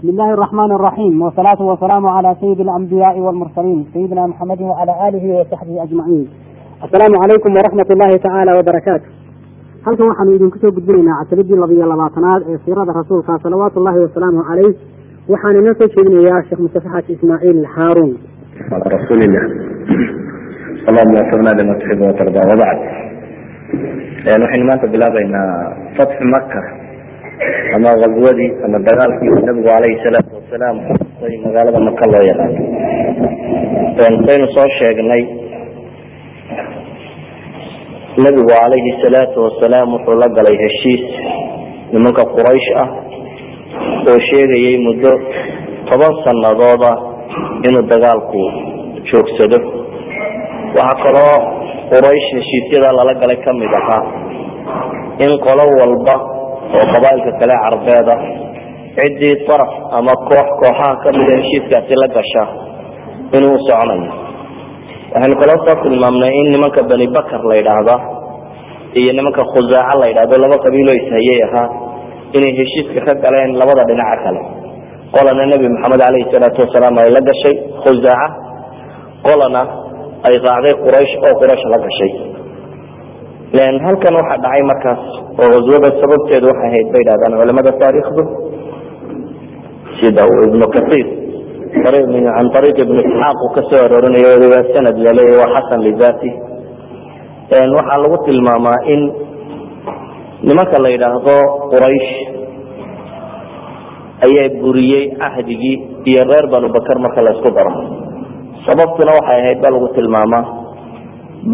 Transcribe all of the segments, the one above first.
بسم الله الرحمن الرحيم والصلاة والسلام على سيد الأنبياء والمرسلين سيدنا محمد وعلى آله وصحبه أجمعين السلام عليكم ورحمة الله تعالى وبركاته halkan waxaanu idinku soo gudbinaynaa casaladii labiyo labaatanaad ee siirada rasuulka salawaatu ullahi wasalaamu caleyh waxaan inoo soo jeedinayaa sheekh mustafa xaaji ismaaciil haaruun على رسول الله اللهم وفقنا لما تحب وترضى وبعد يعني waxaynu maanta bilaabaynaa fatxu maka ama qaswadii ama dagaalkii nabigu calayhi salaatu wasalaam ay magaalada maka loo yaqaano saynu soo sheegnay nabigu calayhi salaatu wasalaam wuxuu la galay heshiis nimanka quraysh ah oo sheegayay muddo toban sanadooda inuu dagaalku joogsado. Waxaa kaloo quraysh heshiisyada lala galay ka mid ahaa in qolo walba oo qabaailka kale carbeeda ciddii daraf ama koox kooxaha kamida heshiiskaasi la gasha inuu soconayo. Waxaynu kaloo soo tilmaamnay in nimanka bani bakar la yidhaahda iyo nimanka khusaaca la yidhahdo laba qabiiloo ishayay ahaa inay heshiiska ka galeen labada dhinaca kale. Qolana nebi maxamed caleyhi salaatu wasalaam ay la gashay khusaaca qolana ay raacday quraysh oo quraysh la gashay halkan waxaa dhacay markaas oo qaswada sababteedu waxay ahayd bay dhahdaan culamada taariikhdu sida uu ibnu kaiir can ariiq ibn isxaaq uu ka soo aroorinayo waa sanad laleeya waa xasan lidati waxaa lagu tilmaamaa in nimanka la yidhaahdo quraysh ayaa buriyey cahdigii iyo reer banu bakar marka la isku daro sababtuna waxay ahayd ba lagu tilmaamaa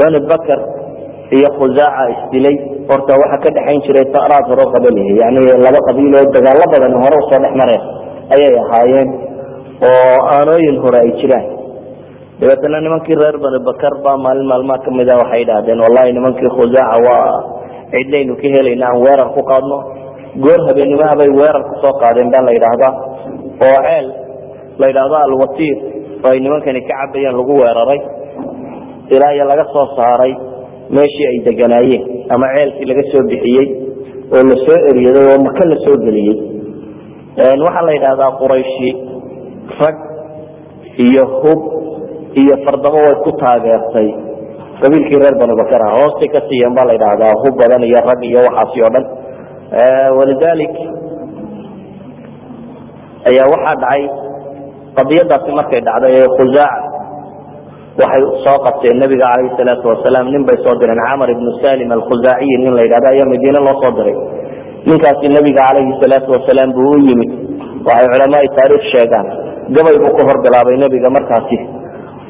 bani bakar iyo khusaaca isdilay. Horta waxaa ka dhexayn jiray taraad horo qabalihi yani laba qabiiloo dagaalo badan hore u soo dhex mareen ayay ahaayeen oo aanooyin hore ay jiraan. Dabeetana nimankii reer bani bakar baa maalin maalmaha ka mid a waxay idhahdeen wallahi nimankii khusaaca waa cidnaynu ka helayna aan weerar ku qaadno. Goor habeenimaha bay weerar ku soo qaadeen baa la yidhaahdaa. Oo ceel la yidhaahdo alwatiir oo ay nimankani ka cabayeen lagu weeraray ilaa iyo laga soo saaray meeshii ay deganaayeen ama ceelkii laga soo bixiyey oo la soo eriyaday oo maka la soo geliyey. Waxaa la yidhahdaa qurayshi rag iyo hub iyo fardamo way ku taageertay qabiilkii reer banu bakar ah hoostay ka siiyeen baa la yidhahdaa hub badan iyo rag iyo waxaasi oo dhan. Walidalik ayaa waxaa dhacay qadiyadaasi markay dhacday ee khusaaca waxay soo qabteen nabiga calayhi salaatu wasalaam nin bay soo direen camar ibnu salim alkhusaaciyi nin la yidhahdo ayaa madiine loo soo diray. Ninkaasi nabiga calayhi salaatu wasalaam buu u yimid. Waxay culamaai taariikh sheegaan. Gabay buu ka hor bilaabay nebiga markaasi.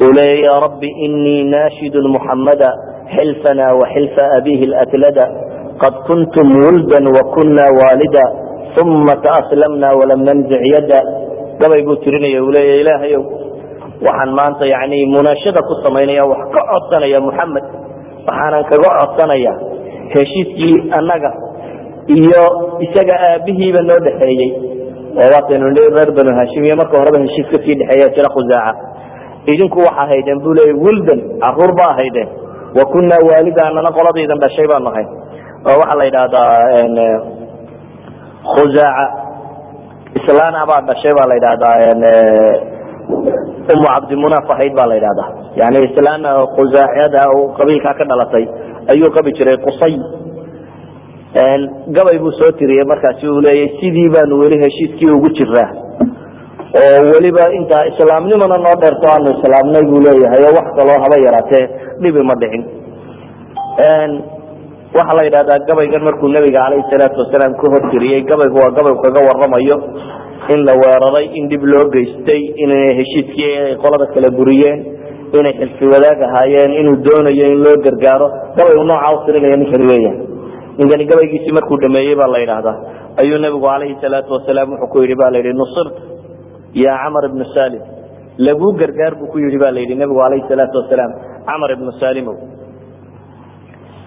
Uu leeya ya rabbi inii naashidun muxammada xilfana wa xilfa abihi latlada qad kuntum wuldan wakuna waalida. Uma taaslamna walam nanzic yada. Gabay buu tirinaya uu leeya ilaahayow waxaan maanta yani munaashada ku samaynaya wax ka codsanaya muxamed waxaanan kaga codsanaya heshiiskii annaga iyo isaga aabihiiba noo dhexeeyey. Waataynu nii reer banu hashim iyo marka horeba heshiis ka sii dhexeeya jira khusaaca. Idinku waxa ahaydeen buu leeya wuldan carruur ba ahaydeen. Wa kunaa waalida anana dhashay baanu ahay oo waxaa la yidhahdaa khusaaca islaana baa dhashay baa la yidhahdaa umu cabdimunaaf ahayd baa la yidhahdaa yani islaan khusaaciyada qabiilkaa ka dhalatay ayuu qabi jiray qusay. Gabay buu soo tiriyey markaasi uu leeyay sidii baanu weli heshiiskii ugu jiraa oo weliba intaa islaamnimana noo dheerto aanu islaamnay buu leeyahay oo wax kaloo haba yaraatee dhibi ma dhicin. Waxaa la yidhahdaa gabaygan markuu nabiga calayhi salaatu wasalaam ka hor tiriyey gabaygu waa gabay kaga waramayo in la weeraray in dhib loo geystay inay heshiiskii ay qolada kale buriyeen inay xilfi wadaag ahaayeen inuu doonayo in loo gargaaro gabaygu noocaa u tirinaya ninkani ninkani gabaygiisii markuu dhameeyey baa la yidhaahdaa. Ayuu nabigu calayhi salaatu wasalaam wuxuu ku yidhi ba la yidhi nusirt ya camar ibnu salim laguu gargaar buu ku yidhi ba la yidhi nabigu calayhi salaatu wasalaam camar ibnu salimow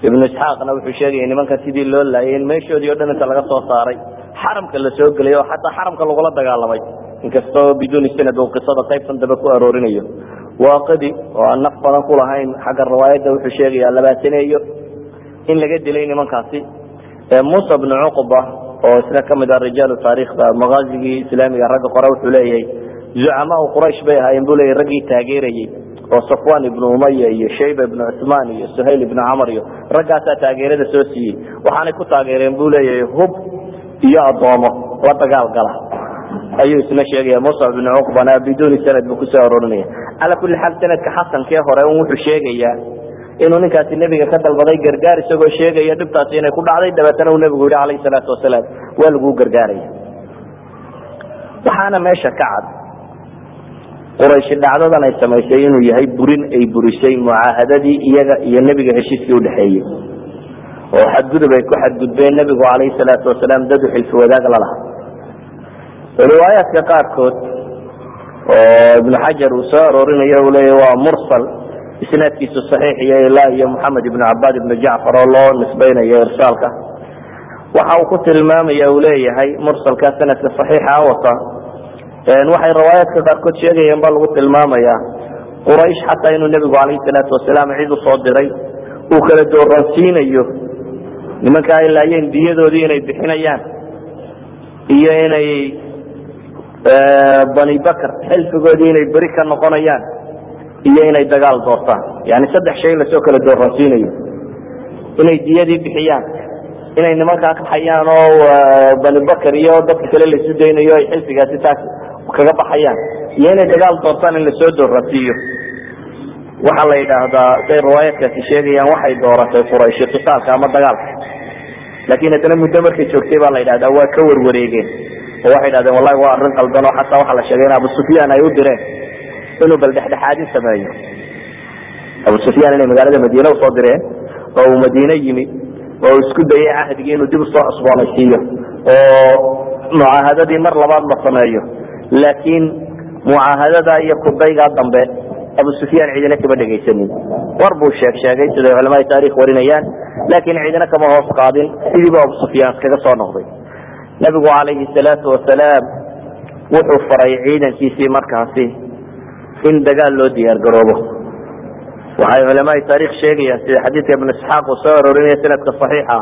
ibnu isxaaqna wuxuu sheegaya nimanka sidii loo laayay in meeshoodii o dhan inta laga soo saaray xaramka la soo gelay oo xataa xaramka lagula dagaalamay. Inkastoo biduuni sanad uu qisada qaybtan dambe ku aroorinayo. Waaqidi oo aan naf badan ku xagga riwaayadda wuxuu sheegaya labaataneeyo. In laga dilay nimankaasi musa bnu cuqba oo isna ka mid ah rijaalu taariikhda makaazigii islaamiga ragga qore wuxuu leeyahay zucamaau quraysh bay ahaayeen buu leeyahy raggii taageerayey oo safwan ibnu umaya iyo shayba ibnu cusmaan iyo suhayl ibnu camar iyo raggaasaa taageerada soo siiyey. Waxaanay ku taageereen buu leeyahay hub iyo addoomo la dagaal gala. Ayuu isna sheegaya muscab ibnu cuqbana biduuni sanad buu ku soo arorinaya cala kulli xaal sanadka xasankee hore un wuxuu sheegayaa inuu ninkaasi nebiga ka dalbaday gargaar isagoo sheegaya dhibtaasi inay ku dhacday dabeetana uu nebigu yihi calayhi salaatu wasalaam waa laguu gargaaraya. Waxaana meesha ka cad qurayshi dhacdadan ay samaysay inuu yahay burin ay burisay mucaahadadii iyaga iyo nebiga heshiiskii udhexeeyey oo xadgudub ay ku xadgudbeen nebigu calayhi salaatu wasalaam dad u xilfi wadaag la laha riwaayaadka qaarkood oo ibnu xajar uu soo aroorinayo uu leeya waa mursal isnaadkiisu saxiix iyo ilaa iyo moxamed ibnu cabaad ibnu jacfar oo loo nisbaynayo irsaalka waxa uu ku tilmaamaya uu leeyahay mursalka sanadka saxiixa wata. Waxay riwaayaadka qaarkood sheegayeen baa lagu tilmaamaya quraysh xataa inuu nebigu calayhi salaatu wasalaam cid u soo diray uu kala dooransiinayo nimanka ay laayeen diyadoodii inay bixinayaan iyo inay bani bakr xilfigoodii inay beri ka noqonayaan iyo inay dagaal doortaan. Yani saddex shay la soo kala dooransiinayo inay diyadii bixiyaan inay nimankaa kaxayaan oo bani bakr iyo dadka kale laisu daynayo ay xilfigaasi taas kaga baxayaan. Iyo inay dagaal doortaan in la soo dooransiiyo waxaa la yidhaahdaa say riwaayaadkaasi sheegayaan waxay dooratay qurayshi qitaalka ama dagaalka laakiin haddana muddo markay joogtay baa la yidhahdaa waa ka warwareegeen. Oo waxay dhahdeen wallahi waa arrin qaldan oo xataa waxaa la sheegay in abu sufyaan ay u direen inuu bal dhexdhexaadin sameeyo. Abu sufyaan inay magaalada madiine u soo direen oo uu madiine yimi oo isku dayay cahdigii inuu dib u soo cusboonaysiiyo oo mucaahadadii mar labaad la sameeyo. Laakiin mucaahadada iyo kudaygaa dambe abu sufyaan ciidina kama dhegaysanin war buu sheeg sheegay siday culamada taarikh warinayaan laakiin ciidina kama hoos qaadin sidiibu abu sufyaan kaga soo noqday. Nabigu calayhi salaatu wasalaam wuxuu faray ciidankiisii markaasi in dagaal loo diyaar garoobo. Waxay culamaai taarikh sheegayaan sida xadiidka ibn isxaaq uu soo aroorinaya sanadka saxiixa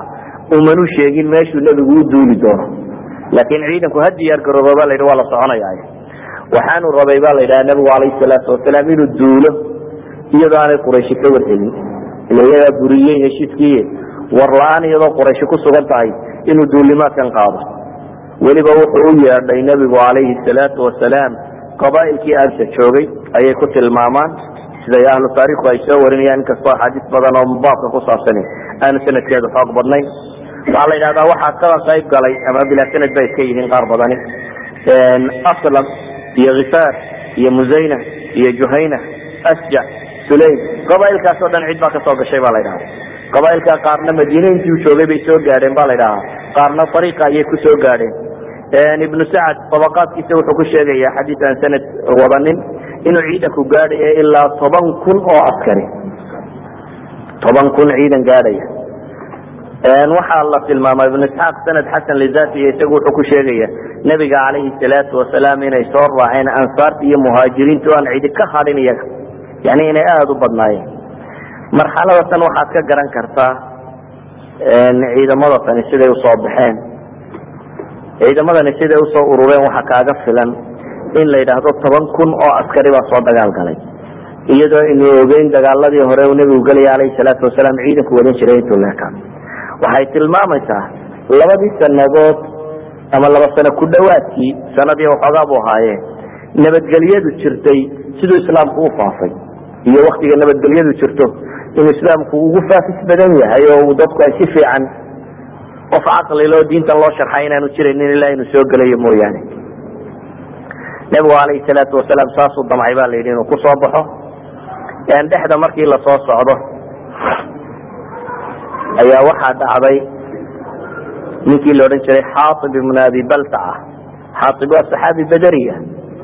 umanu sheegin meeshuu nebigu u duuli doono. Laakiin ciidanku ha diyaar garoobo ba la yidhi waa la soconaya waxaanu rabay ba la yidhaha nabigu calayhi salaatu wasalaam inuu duulo iyadoo aanay qurayshi ka warhelin ila iyagaa buriyey heshiiskii war la'aan iyadoo qurayshi ku sugan tahay inuu duulimaadkan qaado. Weliba wuxuu u yeedhay nebigu calayhi salaatu wasalaam qabaa'ilkii aagta joogay ayay ku tilmaamaan siday ahlu taarikhku ay soo warinayaan inkastoo axaadiis badan oo baabka ku saabsani aanu sanadkeedu xoog badnayn. Waxaa la yidhahdaa waxaa kaba qayb galay ama bilaa sanad ba iska yihiin qaar badani. Aslam iyo khifaar iyo musayna iyo juhayna asja sulaym. Qabaa'ilkaas oo dhan cid baa ka soo gashay ba la ydhaha qabaa'ilka qaarna madiine intii u joogay bay soo gaadheen ba la ydhahaa qaarna ariiqa ayay ku gaadheen. Ibnu sacad tabaqaadkiisa wuxuu ku sheegaya xadiis aan sanad wadanin inuu ciidanku gaadhayo ilaa toban kun oo askari toban kun ciidan gaadhaya waxaa la tilmaama ibnu isxaaq sanad xasan lizati isagu wuxuu ku sheegaya nebiga calayhi salaatu wasalaam inay soo raaceen ansaarta iyo muhaajiriintu aan cidi ka hadhin iyaga. Yani inay aada u badnaayeen. Marxalada tan waxaad ka garan kartaa ciidamada tani siday u soo baxeen. Ciidamadani siday u soo urureen waxaa kaaga filan in la yidhaahdo toban kun oo askari baa soo dagaal galay. Iyadoo aynu ogeyn dagaaladii hore uu nebigu gelaya calayhi salaatu wasalaam ciidanku wadan jiray intuu leekaa waxay tilmaamaysaa labadii sanadood ama laba sano ku dhowaadkii sanadii waxoogaa bu ahaayeen nabadgelyadu jirtay siduu islaamku u faafay. Iyo waktiga nabadgelyadu jirto inuu islaamku ugu faafis badan yahay oo dadku ay si fiican qof caqliloo diintan loo sharxay inaanu jiraynin ilaa inuu soo gelayo mooyaane. Nebigu calayhi salaatu wasalaam saasuu damcay ba la yidhi inuu ku soo baxo. Dhexda markii la soo socdo ayaa waxaa dhacday ninkii la odhan jiray xaaib ibn abi baltaca xaaib waa saxaabi bederiya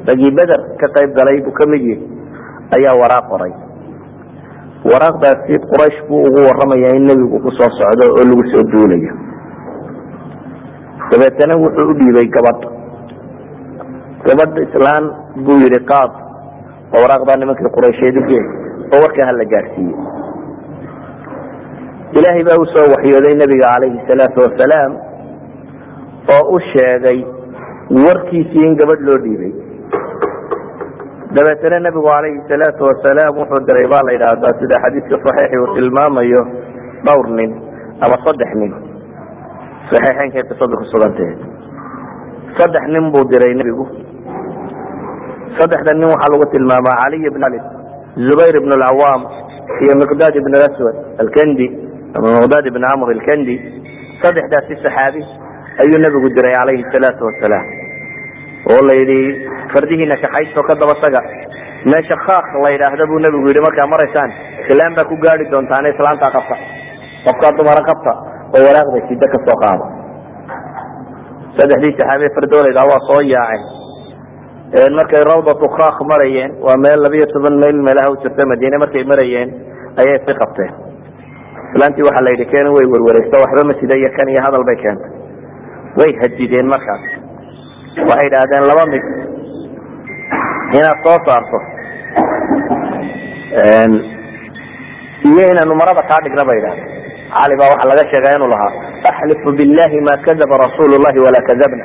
ragii beder ka qayb galay buu ka mid yihi ayaa waraaq qoray waraaqdaasi quraysh buu ugu waramaya in nebigu ku soo socdo oo lagu soo duulayo. Dabeetana wuxuu u dhiibay gabadh. Gabadh islaan buu yihi qaad oo waraaqdaa nimankii quraysheed uge oo warkaa hala gaadhsiiye ilaahay baa u soo waxyooday nabiga calayhi salaatu wasalaam oo u sheegay warkiisii in gabadh loo dhiibay. Dabeetana nebigu calayhi salaatu wasalaam wuxuu diray baa la yidhaahdaa sida xadiidka saxiixi uu tilmaamayo dhowr nin ama saddex nin. Saxiixeynka qisada ku sugantahe saddex nin buu diray nebigu saddexda nin waxaa lagu tilmaamaa caliy bn ali zubayr ibn alcawaam iyo miqdaad ibn aswad alkendi ama miqdaad ibn camr alkendi saddexdaasi saxaabi ayuu nebigu diray calayhi salaatu wasalaam oo la fardihiina kaxaysto ka daba meesha khaaq la yidhaahda buu nebigu yidhi markaa maraysaan islaan baa ku gaari doontaane islaantaa qabta. Qofkaa dumara qabta oo waraaqda sida ka qaada. Saddexdii saxaabiye fardoolayda waa soo yaaceen markay rawdatu khaaq marayeen waa meel labiyo toban mayl meelaha u jirta madiine markay marayeen ayay si qabteen islaantii waxaa la yidhi ken way werwareysto waxba ma sida iyo kan iyo hadal bay keentay. Way hadideen markaas. Waxay idhaahdeen laba mid. Inaad soo saarto iyo inaanu marada kaa dhigna bay idhahdeen cali baa waxaa laga sheegaa inuu lahaa axlifu billahi ma kadaba rasuulu llahi walaa kadabna.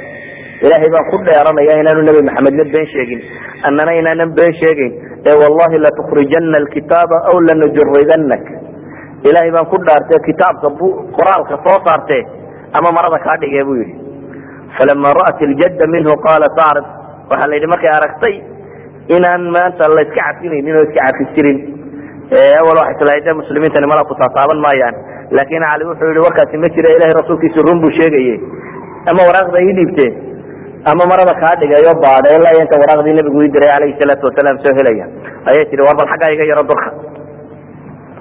Ilaahay baan ku dheeranaya inaanu nebi maxamedna been sheegin annana inaanan been sheegeyn ee wallahi latukrijana alkitaaba aw lanujuridanak ilaahay baan ku dhaartee kitaabka qoraalka soo saartee ama marada kaa dhigee buu yidhi. Falama ra'at iljadda minhu qaala tacrif waxaa la yidhi markay aragtay inaan maanta la cafinaynin oo iska cafis jirin awal waxay tilahay de muslimiintani mala ku taataaban maayaan. Laakin cali wuxuu yihi warkaasi ma jira ilahay rasuulkiisu run buu sheegaye ama waraaqda ii dhiibteen ama marada kaa dhigayo baadhe ilaa inta waraaqdii nabigu ii diray calayhi salaatu wasalaam soo helaya. Ayay tihi war bal xaggaa iga yaro durka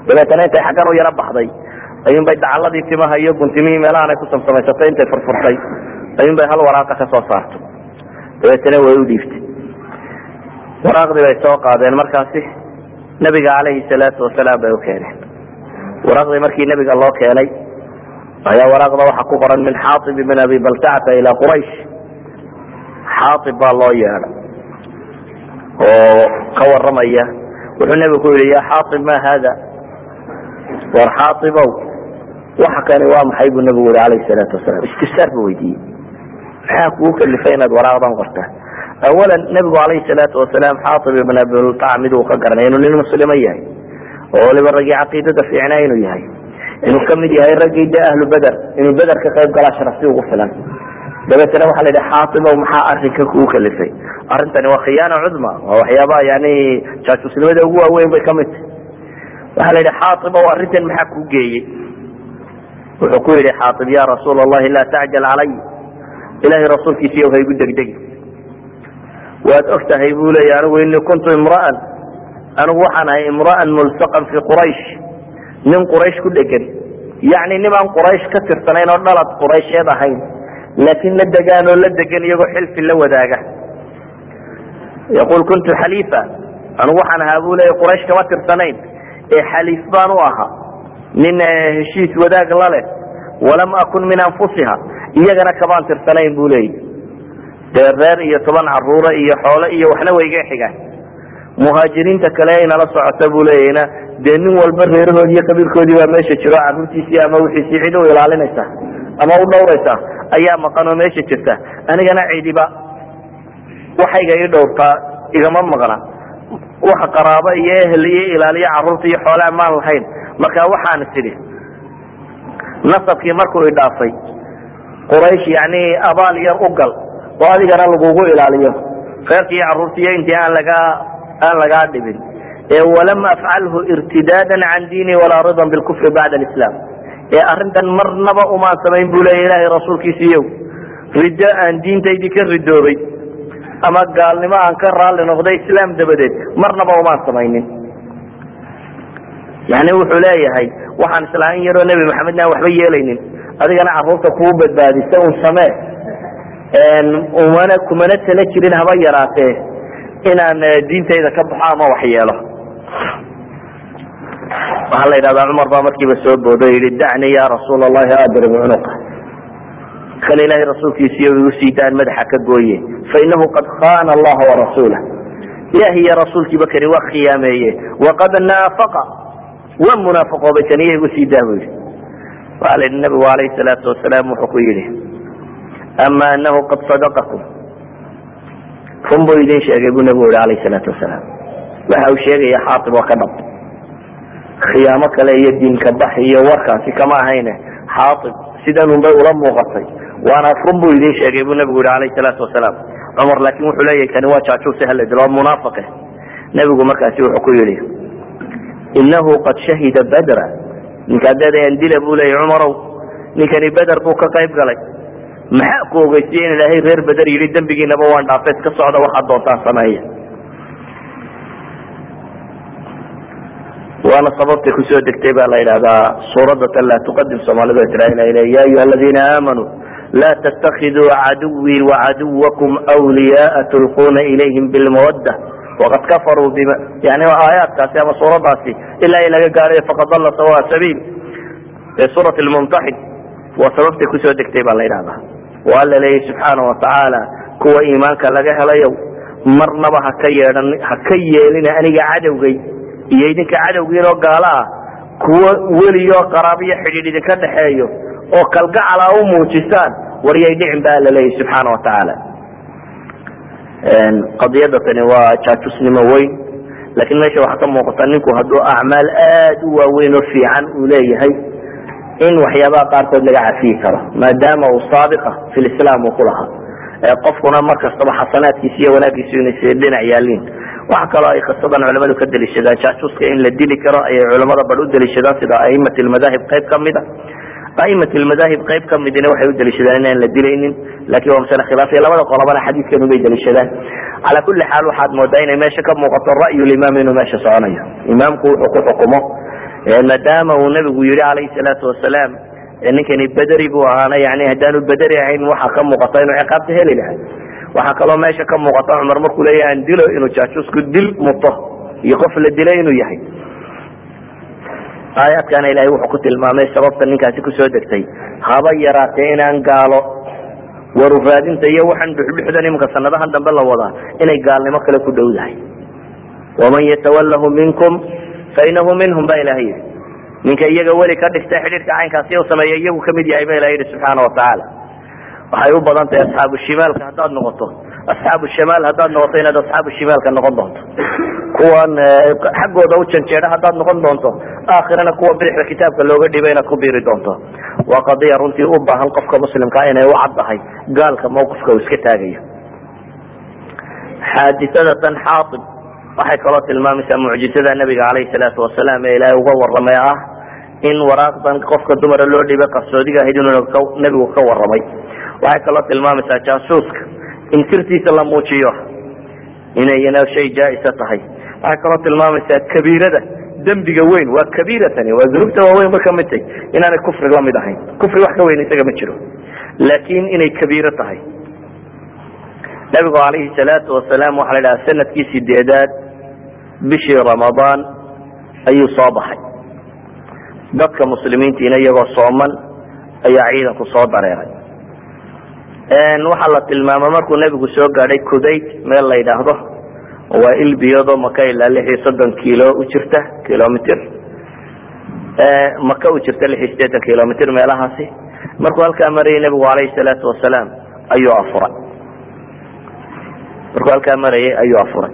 dabeetana intay xaggan u yaro baxday. Ayuun bay dacaladii timaha iyo guntimihii meelahan ay ku samsamaysatay intay furfurtay. Ayuun bay hal waraaqa ka soo saartay. Dabeetana way u dhiiftay waraaqdii bay soo qaadeen markaasi nabiga calayhi salaatu wasalaam bay u keeneen. Waraaqdii markii nabiga loo keenay ayaa waraaqda waxaa ku qoran min xaatib min abi baltacata ilaa quraysh. Xaaib baa loo yeedhay oo ka waramaya wuxuu nebigu ku yihi ya xaaib ma hada war xaaibow waxa kani waa maxay buu nabigu yihi alayh salaatu wasalaam? Istifsaar bu weydiiyey. Maxaa kugu kalifay inaad waraaqdan qorta? Awalan nebigu alayhi salaatu wasalaam xaaib ibn abiltac mid uu ka garanay inuu nin muslima yahay. Oo waliba raggii caqiidada fiicnaa inuu yahay. Inuu ka mid yahay raggii de ahlu beder inuu beder ka qayb galaa sharafsi ugu filan. Dabeetana waxa la yidhi xaaibow maxaa arinka kugu kalifay arrintani waa khiyaana cudma. Waa waxyaabaha yani jaasusnimada ugu waaweyn bay ka mid tahy waxaa la yidhi xaaibow arrintan maxaa kuu geeyey? Wuxuu ku yidhi xaaib ya rasuul allahi laa tacjal calay. Ilahay rasuulkiisiiy haygu degdegi. Waad og tahay buu leya anigu inii kuntu imra'an anigu waxaan ahay imra'an mulsaqan fi quraysh nin quraysh ku dhegan. Yacni nimaan quraysh ka tirsanayn oo dhalad quraysheed ahayn laakiin la degaan oo la degan iyagoo xilfi la wadaaga. Yaqul kuntu xaliifa anigu waxaan ahaa buu leya quraysh kama tirsanayn ee xaliif baan u ahaa. Nin heshiis wadaag la leh. Walam akun min anfusiha. Iyagana kamaan tirsanayn buu leeya dee reer iyo toban caruura iyo xoole iyo waxna wayga xigaan. Muhaajiriinta kale inala socota buu leeyahna dee nin walba reerahoodi iyo qabiilkoodii baa meesha jiro caruurtiisii ama wixiisii cid u ilaalinaysa ama u dhowraysa ayaa maqan oo meesha jirta. Anigana cidiba waxayga ii dhowrtaa igama maqna waxa qaraabo iyo ehel iyo ilaaliyo carruurta iyo xoolea maan lahayn. Marka waxaan tidhi nasabkii markuu idhaafay quraysh yani abaal yar u gal oo adigana lagugu ilaaliyo. Reerki iyo caruurtiiyo intii aan lagaa aan lagaa dhibin. Ee walam afcalhu irtidaadan can diini walaa ridan bilkufri bacda alislam ee arrintan marnaba umaan samayn buu leya ilaahay rasuulkiisiiyow riddo aan diintaydii ka ridoobay ama gaalnimo aan ka raalli noqday islaam dabadeed marnaba umaan samaynin. Yani wuxuu leeyahay waxaan islaamin yaroo nebi maxamedna aan waxba yeelaynin. Adigana carruurta kuu badbaadisa un samee. Umana kumana tala jirin haba yaraatee inaan diintayda ka baxo ama wax yeelo. Waxaa la yidhahdaa cumar baa markiiba soo boodo yihi dacnii ya rasuul allahi adrib cunuqa kan ilahay rasuulkiisiiyo igu siidaan madaxa ka gooye. Fainahu qad khana allaha warasuulah ilahi iyo rasuulkiiba kani waa khiyaameeye waqad naafaqa. Waa munaafiqoobay kaniya igu siidaa bu yihi waxaa la yidhi nabigu alayhi salaatu wasalaam wuxuu ku yidhi ama anahu qad sadaqakum. Run buu idin sheegay buu nabigu yihi alayh salaatu wasalaam. Waxa uu sheegaya xaatib oo ka dhab. Khiyaamo kale iyo diinka bax iyo warkaasi kama ahayne. Xaatib sidanun bay ula muuqatay waana run buu idin sheegay buu nabigu yihi alayh salaatu wasalaam cumar laakin wuxuu leeyahay kani waa jaajuuse hala dilo waa munaafiqe nebigu markaasi wuxuu ku yihi inahu qad shahida badra ninkaa deedayan dila buu leeyahy cumarow ninkani beder buu ka qayb galay maxaa ku ogeysiye in ilaahay reer beder yidhi dembigiinaba waan dhaafay iska socda waxaad doontaan sameeya waana sababtay ku soo degtay baa la yidhahdaa suuradatan laa tuqadim soomaalidu ay tira ya ayuha aladiina aamanuu la ttakiduu caduwii wacaduwakum wliyaaa tulquuna ilayhim bilmawadda waqad kafaruu bima yani aayaadkaasi ama suuradaasi ilaa i laga gaarayo faqad dalla sawa sabiil ee suurat lmumtaxin waa sababtay ku soo degtay baa la yidhahdaa wa alla leeyahy subxaana watacaala kuwa iimaanka laga helayo marnaba haka yeedhan ha ka yeelina aniga cadowgay iyo idinka cadowgiinoo gaalo ah kuwo weliyo qaraabiyo xidhiidh idinka dhexeeyo oo kalgacal a u muujisaan waryay dhicin ba alla leeyahy subxaana watacaala qadiyada tani waa jaajusnimo weyn laakiin meesha waxaa ka muuqata ninku hadduu acmaal aad u waaweyn oo fiican uu leeyahay in waxyaabaha qaarkood laga cafiyi karo maadaama uu saabiqa fi lislaam uu ku lahaa. Qofkuna mar kastaba xasanaadkiisa iyo wanaagiisu inay dhinac yaaliin waxa kaloo ay qisadan culamadu ka deliishadaan jaajuska in la dili karo ayay culamada bar u deliishadaan sida aimat lmadaahib qayb kamida aimat lmadaahib qayb kamidina waxay u deliishadaan inaan la dilaynin laakiin waa masale khilaafiya labada qolobana xadiidkan ubay deliishadaan cala kuli xaal waxaad moodaa inay meesha ka muuqato ra'yu limaam inuu meesha soconayo imaamku wuxuu ku xukumo maadaama uu nabigu yihi calayhi salaatu wasalaam ninkani bederi buu ahaana yani haddaanu bederi ahayn waxaa ka muuqata inuu ciqaabta heli lahaa waxaa kaloo meesha ka muuqata cumar markuu leeyahay aan dilo inuu jaajusku dil muto iyo qof la dilay inuu yahay aayaadkana ilahay wuxuu ku tilmaamay sababta ninkaasi ku soo degtay. Haba yaraatee inaan gaalo. Waruraadinta iyo waxaan dhuxdhuxdan imanka sanadahan dambe la wadaa. Inay gaalnimo kale ku dhowdahay waman yatawalahu minkum fainahu minhum ba ilahay yihi ninka iyaga weli ka dhigta xidhiidhka caynkaasi u sameeya iyagu ka mid yahay ba ilaha yihi subxaana watacaala waxay u badan tahay asxaabu shimaalka haddaad noqoto. Asxaabu shamaal haddaad noqoto inaad asxaabu shimaalka noqon doonto. Kuwan xaggooda u janjeeda haddaad noqon doonto aakhirana kuwa bidixda kitaabka looga dhiba inaad ku biiri doonto. Waa qadiya runtii u baahan qofka muslimkaa inay u caddahay gaalka mawqifka uu iska taagayo. Xaaditadatan xaaib waxay kaloo tilmaamaysaa mucjizada nabiga caleyhi salaatu wasalaam ee ilaahay uga waramay ah in waraaqdan qofka dumara loo dhibay qarsoodiga ahayd inuu nebigu ka waramay waxay kaloo tilmaamaysaa jaasuuska. In sirtiisa la muujiyo. Inayna shay jaa-isa tahay. Waxay kaloo tilmaamaysaa kabiirada. Dembiga weyn waa kabiira tani waa dunuubta waaweyn ba ka mid tahy inaanay kufri la mid ahayn. Kufri wax ka weyn isaga ma jiro. Laakin inay kabiiro tahay. Nabigu calayhi salaatu wasalaam waxaa la dhaha sannadkii sideedaad bishii ramadaan ayuu soo baxay. Dadka muslimiintiina iyagoo sooman ayaa ciidanku soo dareeray waxaa la tilmaama markuu nebigu soo gaadhay kudayd meel la yidhaahdo waa ilbiyado maka ilaa lix iyo soddon kilo u jirta kilomitr maka u jirta lix iyo sideetan kilomitr meelahaasi. Markuu halkaa marayay nebigu calayhi salaatu wasalaam ayuu afuray. Markuu halkaa marayay ayuu afuray.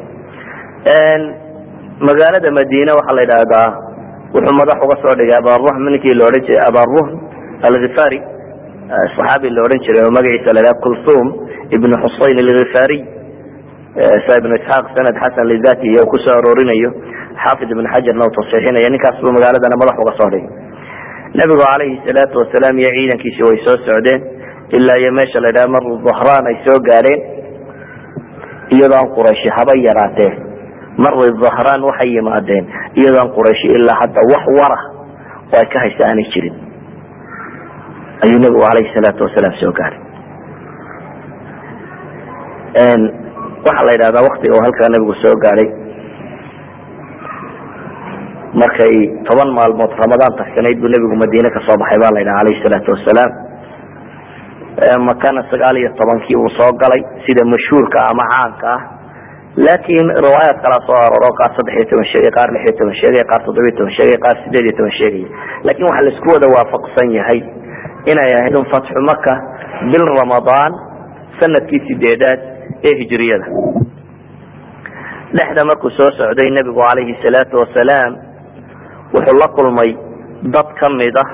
Magaalada madiine waxaa la yidhaahdaa wuxuu madax uga soo dhigay abaruhm ninkii la jiray abaruhm alghifari saxaabi la odhan jiray oo magaciisa la yidhaha kulthum ibnu xusayn alghifariy sa ibnu isxaaq sanad xasan lidati iyo ku soo aroorinayo. Xaafid ibn xajarna uu tasxiixinaya ninkaas magaaladana madax uga soo dhigay. Nebigu calayhi salaatu wasalaam iyo ciidankiisi way soo socdeen. Ilaa iyo meesha la yidhaha mar dhahraan ay soo gaadheen. Iyadoo aan haba yaraatee marway dhahraan waxay yimaadeen. Iyadoo aan ilaa hadda wax wara oo ay ka haysta aanay jirin ayuu nebigu calayhi salaatu wasalaam soo gaaray. Waxaa la yidhahdaa waktiga uu halkaa nebigu soo gaadhay markay toban maalmood ramadaan tagsanayd buu nebigu madiine ka soo baxay ba la yidhaha alayhi salaatu wasalaam. Makana sagaal iyo tobankii uu soo galay sida mashhuurka ama caanka ah. Laakin riwaayaad kalaa soo arooro qaar saddex iyo toban sheegay qaar lix iyo toban sheegay qaar toddoba iyo toban sheegay qaar sideed iyo toban sheegay. Lakin waxaa la isku wada waafaqsan yahay inay ahayd un fatxu maka bil ramadaan sannadkii sideedaad ee hijriyada. Dhexda markuu soo socday nebigu calayhi salaatu wasalaam wuxuu la kulmay dad ka mid ah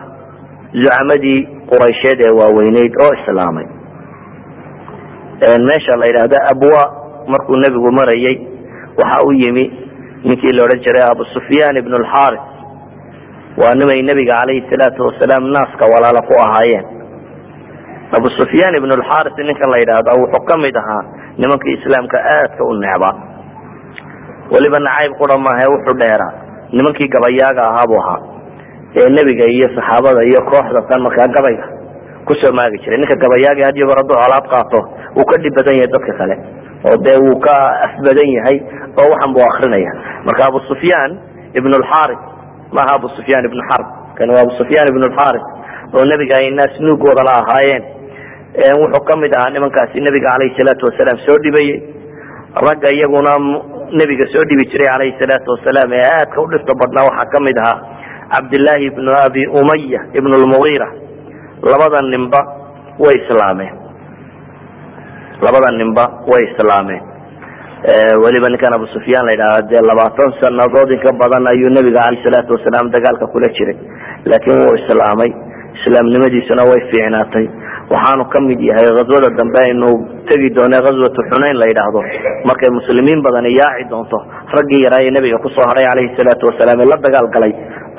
zucamadii quraysheed ee waaweyneyd oo islaamay. Meesha la yidhaahdo abwa markuu nebigu marayay waxa u yimi ninkii la odhan jiray abu sufyaan ibn lxaris waa nimay nebiga calayhi salaatu wasalaam naaska walaalo ku ahaayeen. Abu sufyaan ibn lxaris ninkan la yidhaahda wuxuu ka mid ahaa nimankii islaamka aadka u necbaa weliba nacayb qura maahae wuxuu dheeraa. Nimankii gabayaaga ahaa buu ahaa. Ee nebiga iyo saxaabada iyo kooxda tan markaa gabayga ku soo maagi jiray. Ninka gabayaaga had goor hadduu colaad qaato wuu ka dhib badan yahay dadka kale. Oo dee wuu ka afbadan yahay oo waxan buu akrinaya marka abu sufyaan ibn lxaris maaha abu sufyaan ibn xarb kan waa abu sufyaan ibn lxaris oo nebiga ay naas nuugooda la ahaayeen. Wuxuu ka mid ahaa nimankaasi nebiga calayhi salaatu wasalaam soo dhibayey ragga iyaguna nebiga soo dhibi jiray calayhi salaatu wasalaam ee aadka u badnaa waxaa ka mid ahaa cabdillaahi ibnu abi umaya ibn lmugiira labada ninba way islaameen. Labada ninba way islaameen weliba ninkan abu sufyaan la yidhaahda dee labaatan sanadood in ka badan ayuu nebiga calayhi salaatu wasalaam dagaalka kula jiray. Laakiin wuu islaamay. Islaamnimadiisuna way fiicnaatay. Waxaanu ka mid yahay ghaswada dambe aynu tegi doone ghaswatu xunayn la yidhaahdo. Markay muslimiin badani yaaci doonto raggii yaraa ee nebiga ku soo haray calayhi salaatu wasalaam ee la dagaal galay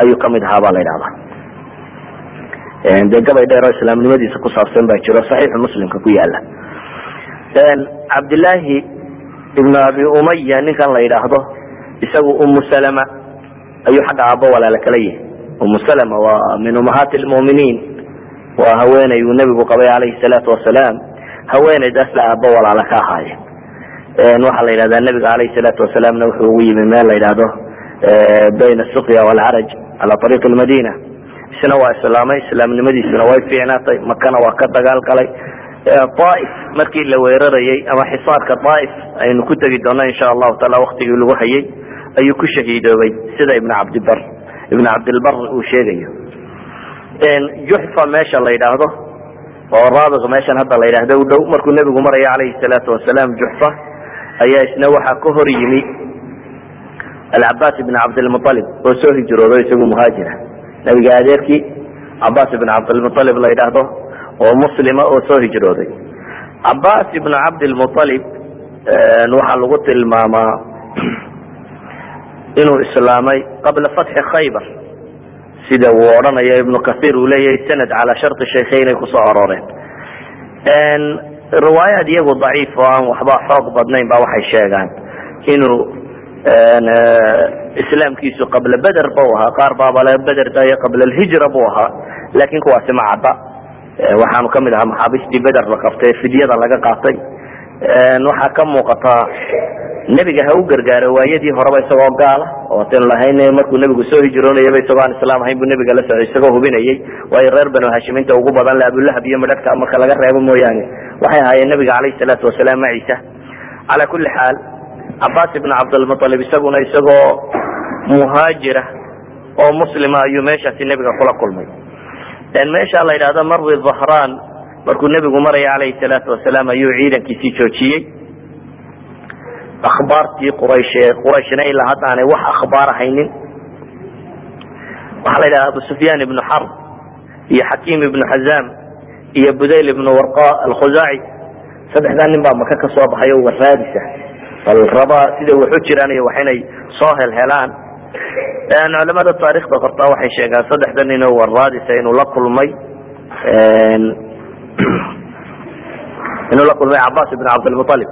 ayuu ka mid ahaa baa la yidhahdaa dee gabay dheer oo islaamnimadiisa ku baa jiro saxiixu muslimka ku yaalla cabdillaahi ibnu abi umaya ninkan la yidhaahdo isagu umu salama ayuu xagga aabbo walaala kala yihi umu salama waa min umahaati lmuminiin waa haweeney uu nebigu qabay calayhi salaatu wasalaam haweeneydaasla aabbo walaala ka ahaayeen. Waxaa la yidhahdaa nebiga calayhi salaatu wasalaamna wuxuu ugu yimi meel la yidhaahdo bayna suqya walcaraj cala ariiqi lmadina isna waa islaamay islaamnimadiisuna way fiicnaatay makana waa ka dagaal aaif markii la weerarayey ama xisaarka aaif aynu ku tegi doona insha allahu taala waktigii lagu hayay ayuu ku shahiidoobay sida ibn cabdibar ibn cabdilbar uu sheegayo. Juxfa meesha la yidhaahdo oo raabiq meeshan hadda la yidhahdo u dhow markuu nebigu maraya calayhi salaatu wasalaam juxfa ayaa isna waxaa ka hor yimi alcabaas ibn cabdilmualib oo soo hijroodo isagu muhaajira. Nabiga adeerkii cabaas ibn cabdilmualib la yidhaahdo oo muslima oo soo hijrooday. Cabaas ibn cabdilmualib waxaa lagu tilmaamaa inuu islaamay qabla fatxi khaybar sida uu odhanayo ibnu kahiir uu leeyahay sanad calaa sharti shaykheynay ku soo arooreen riwaayaad iyagu daciif oo aan waxba xoog badnayn ba waxay sheegaan inuu islaamkiisu qabla beder bu ahaa qaar baabale beder dayo qabla alhijra buu ahaa laakin kuwaasi ma cadda waxaanu ka mid ahaa maxaabiistii beder la qabtay fidyada laga qaatay. Waxaa ka muuqataa nebiga ha u gargaaro waayadii horeba isagoo gaala. Oo ataynu lahayn markuu nebigu soo hijroonayaba isagoo aan islaam ahayn buu nebiga la socday isagoo hubinayay. Waayo reer banu hashimiinta ugu badan le abulahab iyo midhadhka marka laga reebo mooyaane. Waxay ahaayeen nebiga calayhi salaatu wasalaam maciisa calaa kulli xaal cabaas ibn cabdilmualib isaguna isagoo muhaajira oo muslima ayuu meeshaasi nebiga kula kulmay meesha la yidhahdo marwi dhahraan markuu nebigu maraya calayhi salaatu wasalaam ayuu ciidankiisii joojiyey. Akhbaartii quraysh qurayshna ilaa hadda aanay wax akhbaar haynin waxaa la yidhaha abu sufyaan ibnu xarb iyo xakiim ibnu xazaam iyo budayl ibnu warqa alkhuzaaci saddexdaa nin baa maka ka soo baxay oo waraadisa bal raba sida waxu jiraan iyo wax inay soo helhelaan culamada taarikhda qortaa waxay sheegaan saddexda nin oo waraadisa inuu la kulmay inuu la kulmay cabaas ibn cabdilmualib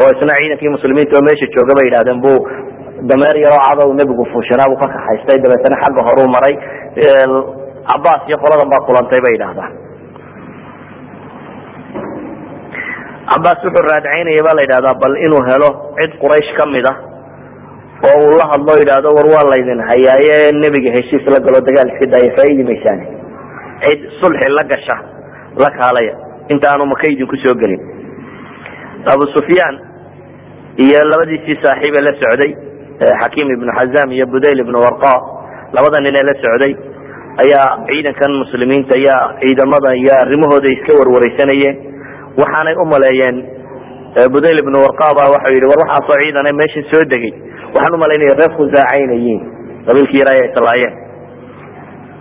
oo isna ciidankii muslimiinta oo meesha jooga bay yidhahdeen bu dameer yaroo cadow nebigu fuushanaa buu ka kaxaystay dabeetana xagga horuu maray. Cabaas iyo qoladan baa kulantay bay yidhahdaan cabaas wuxuu raadcaynaya ba la yidhahdaa bal inuu helo cid quraysh ka mid ah oo uu la hadlo yidhaahdo war waa laydin hayaaye nebiga heshiis la galo dagaal iska daaya faaidi maysaan cid sulxi la gasha la kaalaya. Inta aanu maka idinku soo gelin. Abu sufyaan iyo labadiisii saaxiibe la socday xakiim ibnu xazam iyo budayl ibnu warqa labada nin ee la socday ayaa ciidankan muslimiinta ayaa ciidamada iyo arrimahooda iska warwareysanayeen waxaanay umaleeyeen budayl ibnu warqaba waxau yidhi war waxaasoo ciidana meesha soo degay waxaan u malaynaya reer khusaacaynayeen qabiilkii yara ay islaayeen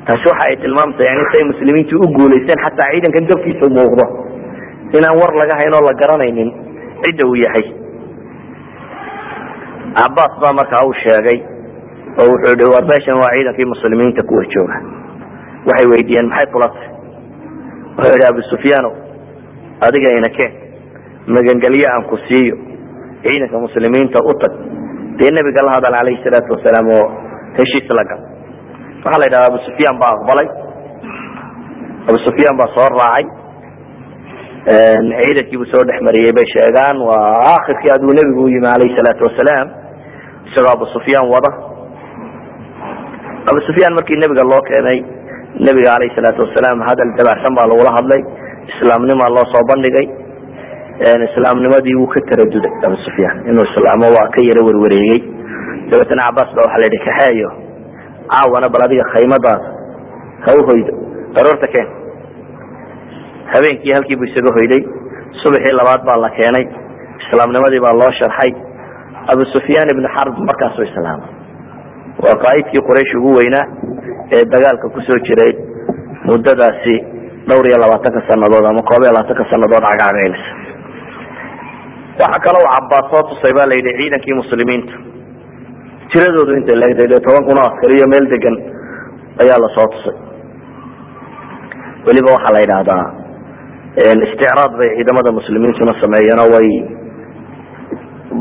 taasi waxa ay tilmaamtay yani say muslimiintu u guulaysteen xataa ciidankan dabkiisa muuqdo. Inaan war laga hayn oo la garanaynin cidda uu yahay. Cabaas baa markaa u sheegay oo wuxuu hi war meeshan waa ciidankii muslimiinta kuwa jooga. Waxay weydiiyeen maxay kula wuxuu yihi abu sufyaano adiga ina keen. Magangelyo aan ku siiyo. Ciidanka muslimiinta u tag dee nebiga la hadal alayhi salaatu wasalaam oo heshiis la gal waxaa la yidhahda abu sufyaan baa aqbalay abu sufyaan baa soo raacay ciidankiibuu soo dhex mariyey bay sheegaan waa akhirkii aduu nebigu u yimi alayhi salaatu wasalaam isagoo abu sufyaan wada abu sufyaan markii nebiga loo keenay nebiga alayhi salaatu wasalaam hadal dabaacsan baa lagula hadlay islaamnimaa loo soo bandhigay islaamnimadii wuu ka taraduday abu sufyaan. Inuu islaamo waa ka yaro werwareegey dabeetna cabaas ba waxaa la yidhi kaxeeyo caawana bal adiga khaymadaas ha u hoydo. Daroorta keen. Habeenkii halkii buu isaga hoyday. Subaxii labaad baa la keenay. Islaamnimadii baa loo sharxay. Abu sufyaan ibn xarb markaasuu islaamay. Waa qaaidkii quraysh ugu weynaa ee dagaalka ku soo jiray muddadaasi dhowr iyo labaatanka sanadood ama koob iyo labaatanka sanadood cagcagaynaysa waxaa kaloo cabaas soo tusay ba la yidhi ciidankii muslimiinta. Tiradoodu intay leegtay dee toban kun oo askariyo meel degan ayaa la soo tusay. Weliba waxaa la yidhaahdaa isticraad bay ciidamada muslimiintuna sameeyeen oo way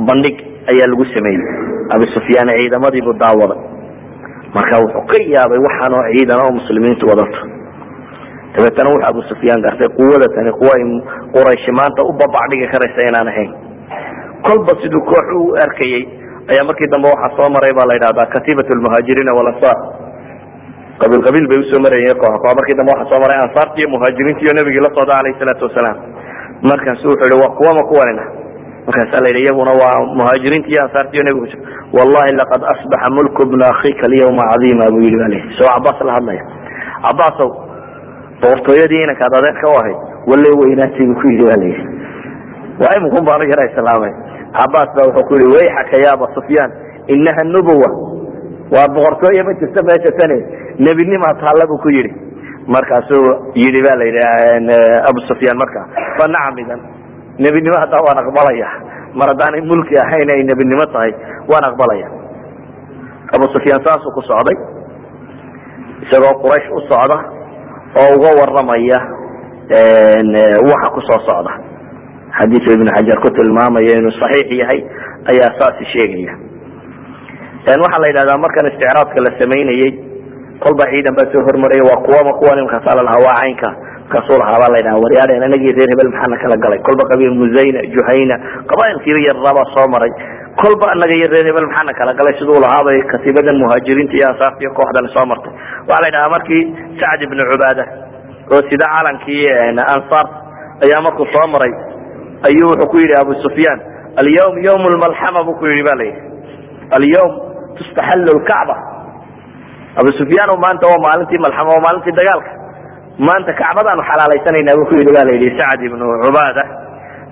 bandhig ayaa lagu sameeyey. Abu sufyaan ciidamadiibuu daawaday. Marka wuxuu ka yaabay waxaanoo ciidan oo muslimiintu wadato dabeetana wuxuu abu sufyaan gartay quwada tani kuwa ay qurayshi maanta u babacdhigi karaysa inaan ahayn kolba siduu koox u arkayey ayaa markii dambe waxaa soo maray baa la yidhahdaa katiibat lmuhaajiriina walansaar qabiil qabiil bay u soo marayeen koox koox markii dambe waxaa soo maray ansaarti iyo muhaajiriinti iyo nabigii la socda alayhi salaatu wasalaam markaasu wuxuu yihi waa kuwama kuwanina markaasaa la yidhi iyaguna waa muhaajiriinti iyo ansaarti iyo nabigu wallahi laqad asbaxa mulku bna akhika alyawma cadiima buu yidhi ba leeyahy soo cabaas la hadlaya. Cabaasow boqortooyadii inankaad adeerka u ahayd walle weynaatay buu ku yidhi ba layidhi waa imikun baanu yara islaamay cabaas baa wuxuu ku yihi wayxaka ya sufyaan inaha nubuwa waa boqortooye ma jirta meesha tane nebinimaa taalla buu ku yidhi. Markaasuu yidhi ba la yidhi abu sufyaan marka fa nacam idan nebinimo haddaa waan aqbalaya. Mar haddaanay mulki ahayn ay nebinimo tahay waan aqbalaya. Abu sufyaan saasuu ku socday. Isagoo quraysh u socda oo uga waramaya waxa ku soo socda xadiiu ibn xajar ku tilmaamaya inuu saxiix yahay ayaa saasi sheegaya. Waxaa la yidhahdaa markan isticraadka la samaynayey kolba ciidan baa soo hormaraya waa kuwama kuwan imkaasaa lalahaa caynka markaasuu lahaa baa la ydhaha waryaadheen anagii reer hebel maxaana kala galay? Kolba qabiil muzayna juhayna qabailkii yarabaa soo maray. Kolba anaga iyo reer hebel maxaana kala galay? Siduu lahaabay katiibadan muhaajiriinta iyo ansaarta iyo kooxdan soo martay. Waxaa la yidhahaa markii sacd ibnu cubaada oo sida calankii ansaar ayaa markuu soo maray ayuu wuxuu ku yidhi abu sufyaan alyawm ywm lmalxama buu ku yidhi ba layidhi alyawm tustaxallu lkacba abu sufyaan maanta waa maalintii malxama waa maalintii dagaalka. Maanta kacbadaanu xalaalaysanayna buu ku yidhi ba layidhi sacd ibnu cubaada.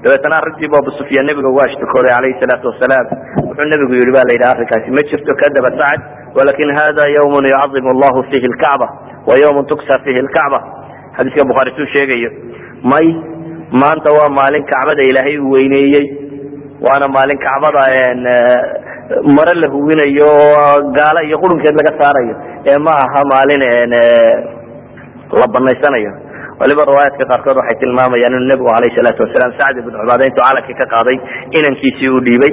Dabeetana arrintiibu abu sufyaan nebiga uga ashtakooday calayhi salaatu wasalaam. Wuxuu nebigu yihi ba layidhi arrinkaasi ma jirto kadaba sacd walakin hada ywmun yucadimu allahu fihi lkacba wa ywmun tuksa fihi lkacba xadiiska bukhaari suu sheegayo may maanta waa maalin kacbada ilaahay uu weyneeyey waana maalin kacbada mare la huwinayo oo iyo qurunkeed laga saarayo. Ee ma aha maalin la banaysanayo waliba riwaayaadka qaarkood waxay tilmaamayaan inuu nebigu alayh salaatu wasalaam sacd ibn cubaada intuu calankii ka qaaday inankiisii uu dhiibay.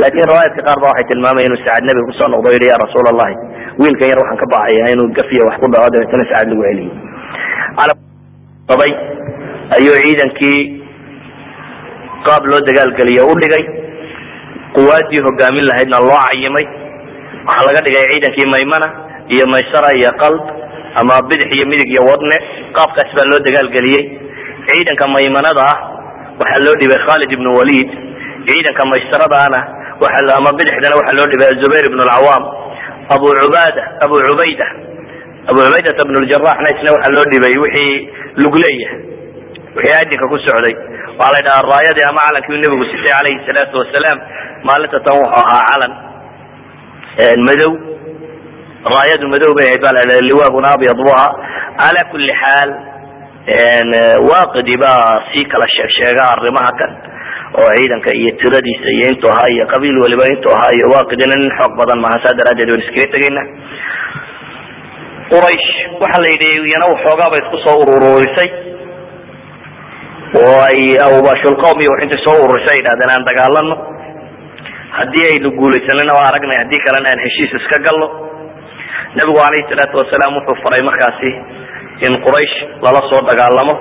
Laakiin riwaayaadka qaar ba waxay tilmaamaya inuu sacad nebiga ku soo noqdo o ya rasuul allahi wiilkan yar waxaan ka bacaya inuu gafiya wax ku dhaco dabeetana sacad lagu celiyey ayuu ciidankii qaab loo dagaalgeliyo u dhigay quwaadii hogaamin lahaydna loo cayimay. Waxaa laga dhigay ciidankii maymana iyo maysara iyo qalb ama bidix iyo midig iyo wadne. Qaabkaas baa loo dagaalgeliyey. Ciidanka maymanada ah waxaa loo dhibay khalid ibn walid ciidanka maysaradaana ama bidixdana waxaa loo dhibay zubayr ibn lcawaam abu ubaada abu cubayda abu cubaydata bn ljaraxna isna waxaa loo dhibay wixii lugleeyahay wixii adinka ku socday. Waxaa la ydhahaa raayadii ama calankii nebigu sitay calayhi salaatu wasalaam maalinta tan wuxuu ahaa calan madow. Raayadu madow bay ahayd baa liwaaguna abyad bu ahaa cala kuli xaal waaqidi baa sii kala sheeg sheega arrimaha kan oo ciidanka iyo tiradiisa iyo intuu ahaa iyo qabiil waliba intuu ahaa iyo waaqidina nin xoog badan maaha saa daraadeed waan iskaga tegayna quraysh waxaa la yidhi iyana waxoogaa bay isku soo urururisay oo ay awbashulqowm iyo waxintay soo ururisay ay yidhahdeen aan dagaalano haddii aynu guulaysanana waa aragnay haddii kalena aan heshiis iska galno nabigu calayhi salaatu wasalaam wuxuu faray markaasi in quraysh lala soo dagaalamo.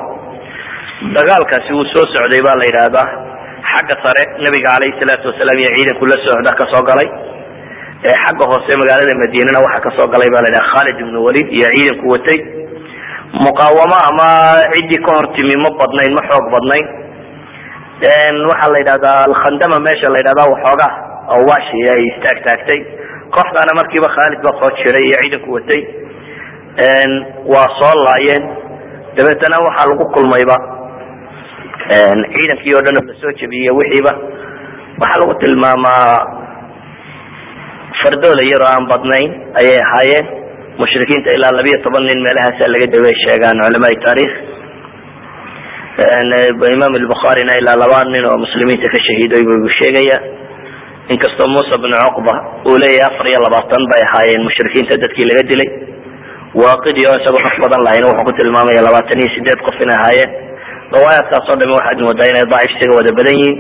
Dagaalkaasi wuu soo socday ba la yidhaahdaa. Xagga sare nabiga calayhi salaatu wasalaam iyo ciidanku la socda ka soo galay. Xagga hoose magaalada madiinana waxaa ka soo galay ba la yidhaha khalid ibnu walid iyo ciidanku watay muqaawamo ama ciddii ka hortimi ma badnayn ma xoog badnayn. Waxaa la yidhahdaa alkhandama meesha la yidhahda waxoogaa awashi ay istaag taagtay kooxdaana markiiba khaalid soo jiray iyo ciidanku watay. Waa soo laayeen. Dabeetana waxaa lagu kulmayba. Ciidankii oo dhan oo la soo jebiyey wixiiba. Waxaa lagu tilmaamaa fardoola yaroo aan badnayn ayay ahaayeen mushrikiinta ilaa labiyo toban nin meelahaasa laga daway sheegaan culamaai taarikh imaam albukhaarina ilaa laba nin oo muslimiinta ka shahiiday buu sheegaya. Inkastoo muusa bnu cuqba uu leeyahay afar iyo labaatan bay ahaayeen mushrikiinta dadkii laga dilay. Waaqidi oo isagoo qof badan lahayn wuxuu ku tilmaamaya labaatan iyo sideed qof inay ahaayeen. Riwaayaadkaas oo dhami waxaad moodaa inay daciif isaga wada badan yihiin.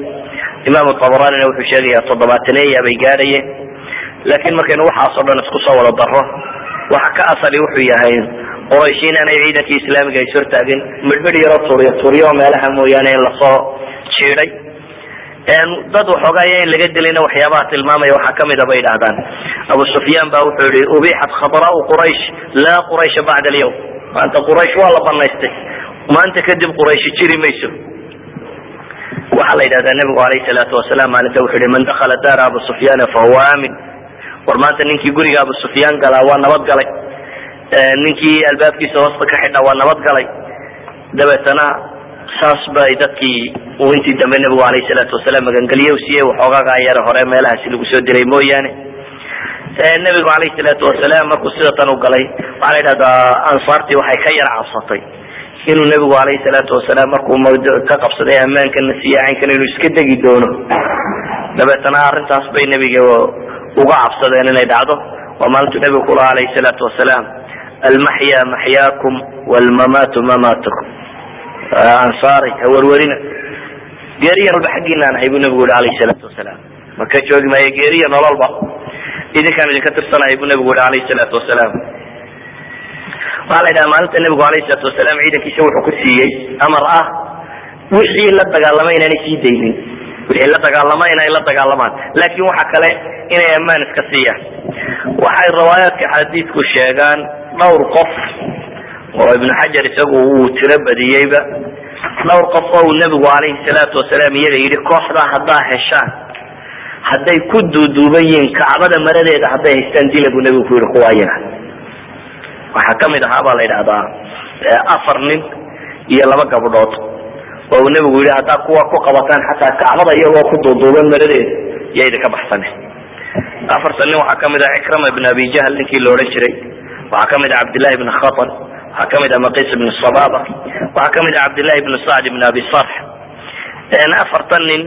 Imaam tabaranina wuxuu sheegaya toddobaataneeya bay gaadhayeen laakiin markaynu waxaasoo dhan isku soo wada daro waxa ka asali wuxuu yahay quraysh inaanay ciidankii islaamiga is hortaagin midhmidh yaroo tuuriyo tuuriyo meelaha mooyaane in la soo jiiday. Dad waxoogaaya in laga dilayna waxyaabaha tilmaamaya waxaa kamida bay idhahdaan abu sufyaan ba wuxuu yihi ubixat khadraau quraysh laa quraysha bacda alyawm. Maanta quraysh waa la banaystay maanta kadib qurayshi jiri mayso. Waxaa la yidhahdaa nabigu alayh salaatu wasalaam maalinta wuxuu yihi man dakala daara abu sufyaana fahuwa aamin war maanta ninkii guriga abu sufyaan galaa waa nabad galay. Ninkii albaabkiisa hoosta ka xidha waa nabad galay. Dabeetana saas bay dadkii uu intii dambe nabigu alayh salaatu wasalaam magangeliye siiyey waxoogaga yare hore meelahaasi lagu soo dilay mooyaane. Nabigu alayh salaatu wasalaam markuu sida tan u galay waxaa la yidhahdaa ansaartii waxay ka yara cabsatay. Inuu nabigu alayh salaatu wasalaam markuu ka qabsaday ammaankana siiye caynkan inuu iska degi doono. Dabeetana arrintaas bay nebiga uga cabsadeen inay dhacdo. Waa maalintuu nabigu kulaha alayh salaatu wasalaam almaxya maxyaakum wlmamaatu mamaatukum. Ansaari hawarwarina geeriya walba xaggiinaan ahay buu nabigu yihi alayh salaatu wasalaam. Maka joogi maayo geeriya nololba? Idinkaan idinka tirsanahay buu nabigu yihi alayh salaatu wasalaam. Waxaa la yidhaha maalinta nabigu alayh salaatu wasalaam ciidankiisa wuxuu ku siiyey amar ah. Wixii la dagaalamay inaanay sii daynin wixii la dagaalama inay la dagaalamaan laakin waxa kale inay ammaan iska siiyaan waxay riwaayaadka xadiidku sheegaan dhowr qof oo ibnu xajar isagu uu tiro badiyeyba. Dhowr qof oo uu nebigu alayhi salaatu wasalaam iyaga yidhi kooxdaa haddaa heshaan hadday ku duuduuban yihiin kacbada maradeeda hadday haystaan dila buu nebigu ku yihi kuwa ayaga waxaa ka mid ahaa baa la yidhahdaa afar nin iyo laba gabdhood oo uu nebigu yihi haddaa kuwa ku qabataan xataa kacbada iyagoo ku duuduuban maradeeda iyo idinka baxsane. Afartan nin waxaa ka mid ah cikrama ibn abi jahl ninkii la odhan jiray. Waxaa ka mid ah cabdillahi ibn khatal waxaa ka mid ah maqis ibn sababa waxaa ka mid ah cabdillahi ibn sacd ibn abi sarx. Afartan nin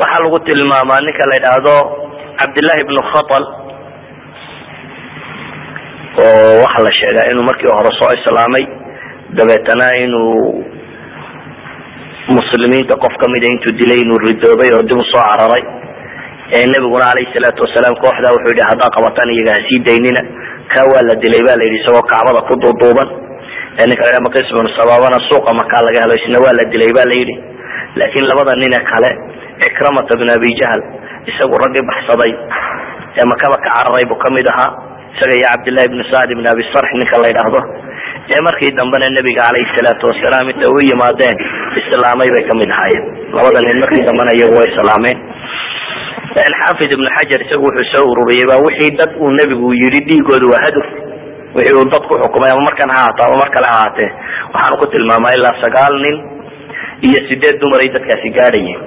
waxaa lagu tilmaamaa ninka la yidhaahdo cabdillahi ibn khatal oo waxaa la sheegaa inuu markii hore soo islaamay dabeetana inuu muslimiinta qof kamida intuu dilay inuu ridoobay oo dib u soo cararay nabiguna alayhi salaatu wasalaam kooxda wuxuu yihi haddaa qabataan iyaga hasii daynina ka waa la dilay ba la yidhi isagoo kacbada ku duuduuban. Ninka maqis bnu sababana suuqa makaa laga helo isna waa la dilay ba la yidhi. Laakiin labada nine kale cikramata bn abi jahl isagu raggii baxsaday. Ee makaba ka cararay buu ka mid ahaa. Isaga iyo cabdillahi bn sacd bn abi sarx ninka la yidhaahdo ee markii dambena nebiga calayhi salaatu wasalaam inta u yimaadeen islaamay bay ka mid ahaayeen. Labada nin markii dambena iyagu way islaameen xaafid ibn xajar isagu wuxuu soo ururiyey ba wixii dad uu nebigu yidhi dhiigooda waa hadur wixii uu dadku xukumay ama markan ha ahaato ama mar kale ha ahaatee waxaanu ku tilmaamaa ilaa sagaal nin iyo sideed dumar ay dadkaasi gaadhayeen.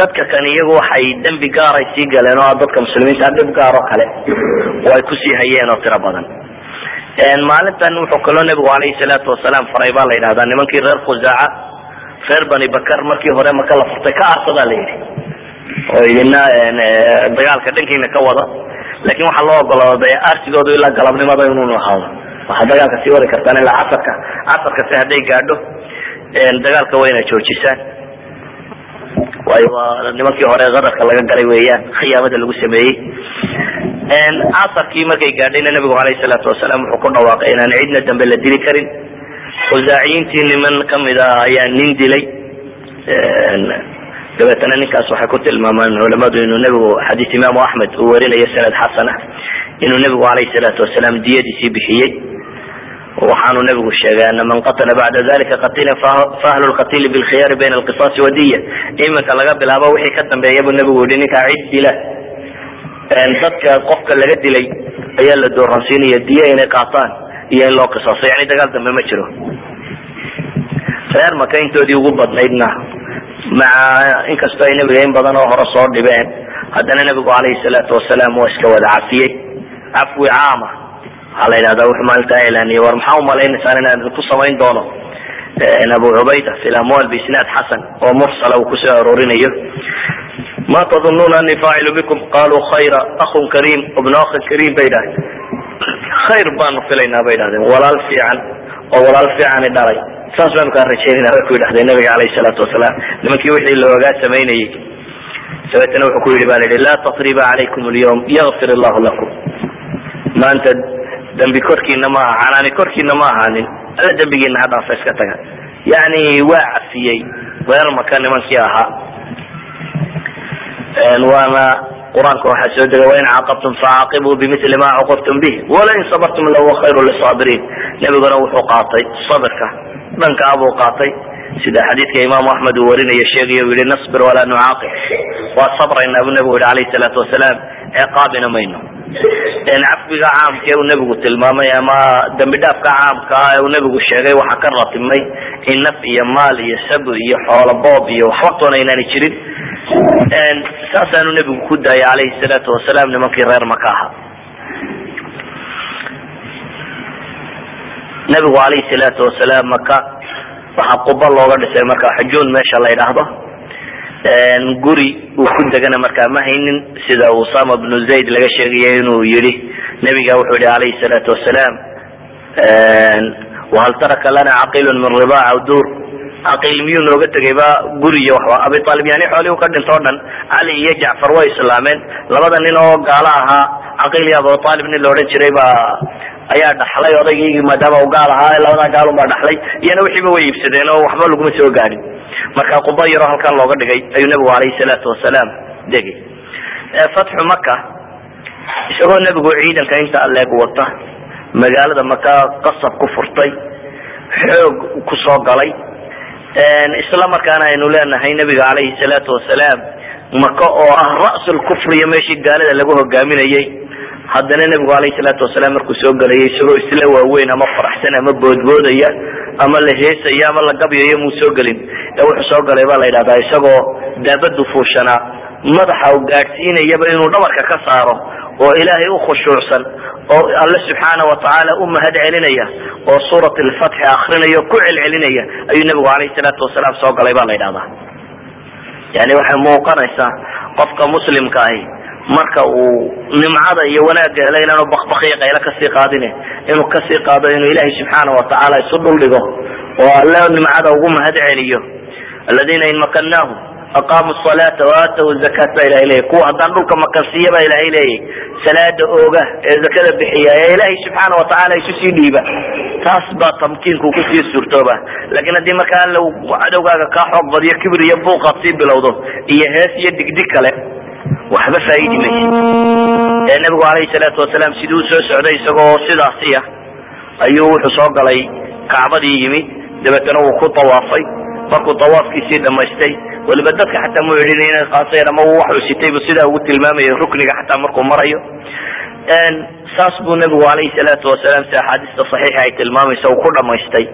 Dadka kan iyagu waxay dembi gaaray sii galeen oo dadka muslimiinta dhib gaar oo kale oo ay ku sii hayeen oo tiro badan maalintan wuxuu kaloo nebigu alayhi salaatu wasalaam faray baa la yidhahdaa nimankii reer khusaaca reer bani bakar markii hore maka la furtay ka arsadaa la yidhi. Oo idina dagaalka dhankiina ka wada laakiin waxaa loo ogolaaday arsigoodu ilaa galabnimada inuu ahaado waxaad dagaalka sii wadi kartaan ilaa casarka casarkasi hadday gaadho dagaalka waa inaad joojisaan. Waayo waa nimankii hore qadarka laga galay weeyaan khiyaamada lagu sameeyey casarkii markay gaadhayna nabigu alayhi salaatu wasalaam wuxuu ku dhawaaqay inaan cidna dambe la dili karin. Khusaaciyiintii niman ka mid a ayaa nin dilay. Dabeetana ninkaas waxay ku tilmaamaan culamadu inuu nebigu xadiis imaamu axmed uu warinayo sanad xasana inuu nebigu alayhi salaatu wasalaam diyadiisii bixiyey. Waxaanu nebigu sheegay ana man qatala bacda dalika qatilan faahlu lqatili bilkhiyaari bayna alqisaasi wadiya iminka laga bilaabo wixii ka dambeeya buu nebigu yihi ninkaa cid dila dadka qofka laga dilay ayaa la dooransiinaya diya inay qaataan iyo in loo qisaaso yani dagaal dambe ma jiro. Reer maka intoodii ugu badnaydna maca inkastoo ay nebiga in badan oo hore soo dhibeen haddana nebigu alayhi salaatu wasalaam waa iska wada cafiyey. Cafwi caama waxaa la yidhahdaa wuxuu maalintaa ilaaniyay war maxaa umalaynaysaa inaan idinku samayn doono? Abu cubayda fi lamwal xasan oo mursala uu ku soo aroorinayo ma tadununa ani faacilu bikum? Qaluu khayra ahun kariim ibnu akhin kariim bay idhahdeen. Khayr baanu filaynaa bay idhahdeen. Walaal fiican oo walaal fiicani dhalay. Saas baanu kaa rajaynayna bay ku yidhahdeen nabiga alayhi salaatu wasalaam nimankii wixii loogaa samaynayey dabeetana wuxuu ku yidhi ba la yidhi laa tasriba calaykum alyawm yakfir allahu lakum. Maanta dembi korkiina ma aha canaani korkiina ma ahaanin. Alla dembigiina ha dhaafa iska taga. Yani waa cafiyey reer maka nimankii ahaa waana qur'aanka waxaa soo dega wain caaqabtum facaaqibuu bimili ma caqabtum bih walain sabartum lahuwa khayru lisaabiriin nebiguna wuxuu qaatay sabirka dhanka abuu qaatay sida xadiidka imaamu axmed uu warinayo sheegay u yihi nasbir walaa nucaaqib waa sabraynaa buu nebigu yihi alayhi salaatu wasalaam ciqaabina mayno. Cafbiga caamka ee uu nebigu tilmaamay ama dembi dhaafka caamka ah ee uu nebigu sheegay waxaa ka ratimay in naf iyo maal iyo sab iyo xoolo boob iyo waxba toona inaani jirin. Saasaanu nebigu ku daayay alayhi salaatu wasalaam nimankii reer maka aha nebigu alayhi salaatu wasalaam maka waxaa quba looga dhisay marka xujuun meesha la yidhaahdo. Guri uu ku degana markaa ma haynin sida usama bnu zayd laga sheegaya inuu yihi nebiga wuxuu yihi alayhi salaatu wasalaam wahal taraka lana caqilun min ribac aw dur. Caqiil miyuu nooga tegayba guriy waxba abi aalib u ka dhinto o dhan cali iyo jacfar way islaameen. Labada nin oo gaalo ahaa caqiil iyo abu nin la odhan jiray ba ayaa dhaxlay odaygii maadaama u gaal ahaa labadaa gaalun baa dhaxlay iyana wixiiba way iibsadeen oo waxba laguma soo gaadhin marka quba yaroo halkan looga dhigay ayuu nebigu alayhi salaatu wasalaam degay. Fatxu maka isagoo nebigu ciidanka inta aleeg wata magaalada maka qasab ku furtay xoog ku soo galay. Isla markaana aynu leenahay nebiga alayhi salaatu wasalaam maka oo ah ra'sul kufriya meeshii gaalada lagu hogaaminayey haddana nebigu alayhi salaatu wasalaam markuu soo gelayay isagoo isla waaweyn ama faraxsan ama boodboodaya ama la heesaya ama la gabyayo muu soo gelin ee wuxuu soo galay baa la yidhahdaa isagoo daabadu fuushanaa madaxa u gaadhsiinayaba inuu dhabarka ka saaro oo ilaahay u khushuucsan oo alle subxaana watacaala u mahad celinaya oo suurat lfatxi akrinaya ku celcelinaya ayuu nebigu alayhi salaatu wasalaam soo galay baa la yidhahdaa. Yani waxay muuqanaysaa qofka muslimka ahi marka uu nimcada iyo wanaagga hele inaanu bakbakiyo qaylo ka sii qaadine inuu ka sii qaado inuu ilaahay subxaana watacaala isu dhuldhigo oo alle nimcada ugu mahad celiyo. Aladiina in makannaahum aqaamu salaata waataw zakat baa ilahay leeyay kuwa haddaan dhulka makansiiya baa ilahay leeyay salaada ooga ee zakada bixiya ee ilaahay subxaana watacaala isu sii dhiiba. Taas baa tamkiinku ku sii suurtooba. Laakiin haddii markaa alla cadowgaaga kaa xoog badiyo kibir iyo buuqaad sii bilowdo iyo hees iyo digdig kale waxba faaidi maysid ee nabigu alayhi salaatu wasalaam sidii u soo socday isagoo sidaasiya ayuu wuxuu soo galay kacbadii yimid dabeetana wuu ku tawaafay. Markuu tawaafkiisii dhamaystay waliba dadka xataa mu idhin inay qaaseen ama waxuu sitaybu sidaa ugu tilmaamaya rukniga xataa markuu marayo. Saas buu nabigu alayhi salaatu wasalaam si axaadiista saxiixa ay tilmaamaysa uu ku dhamaystay.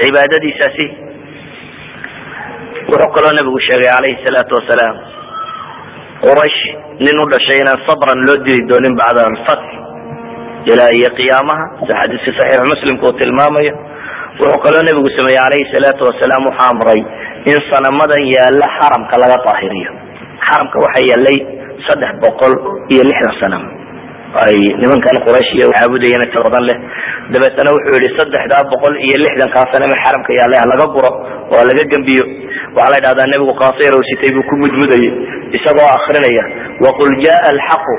Cibaadadiisaasi wuxuu kaloo nabigu sheegay alayhi salaatu wasalaam quraysh nin u dhashay inaan sabran loo dili doonin bacda alfatx ilaa iyo qiyaamaha si xadiiska saxiix muslimka uu tilmaamayo wuxuu kaloo nabigu sameeyey alayhi salaatu wasalaam wuxuu amray in sanamadan yaalla xaramka laga daahiriyo. Xaramka waxaa yaalay saddex boqol iyo lixdan sanam ay nimankan quraysh iyo caabudayeen inta badan leh. Dabeetana wuxuu yihi saddexdaa boqol iyo lixdankaa saname xaramka yaallay ha laga guro oo ha laga gembiyo waxaa la dhahdaa nebigu kaasir sitay buu ku mudmudayay isagoo akrinaya waqul jaa alxaqu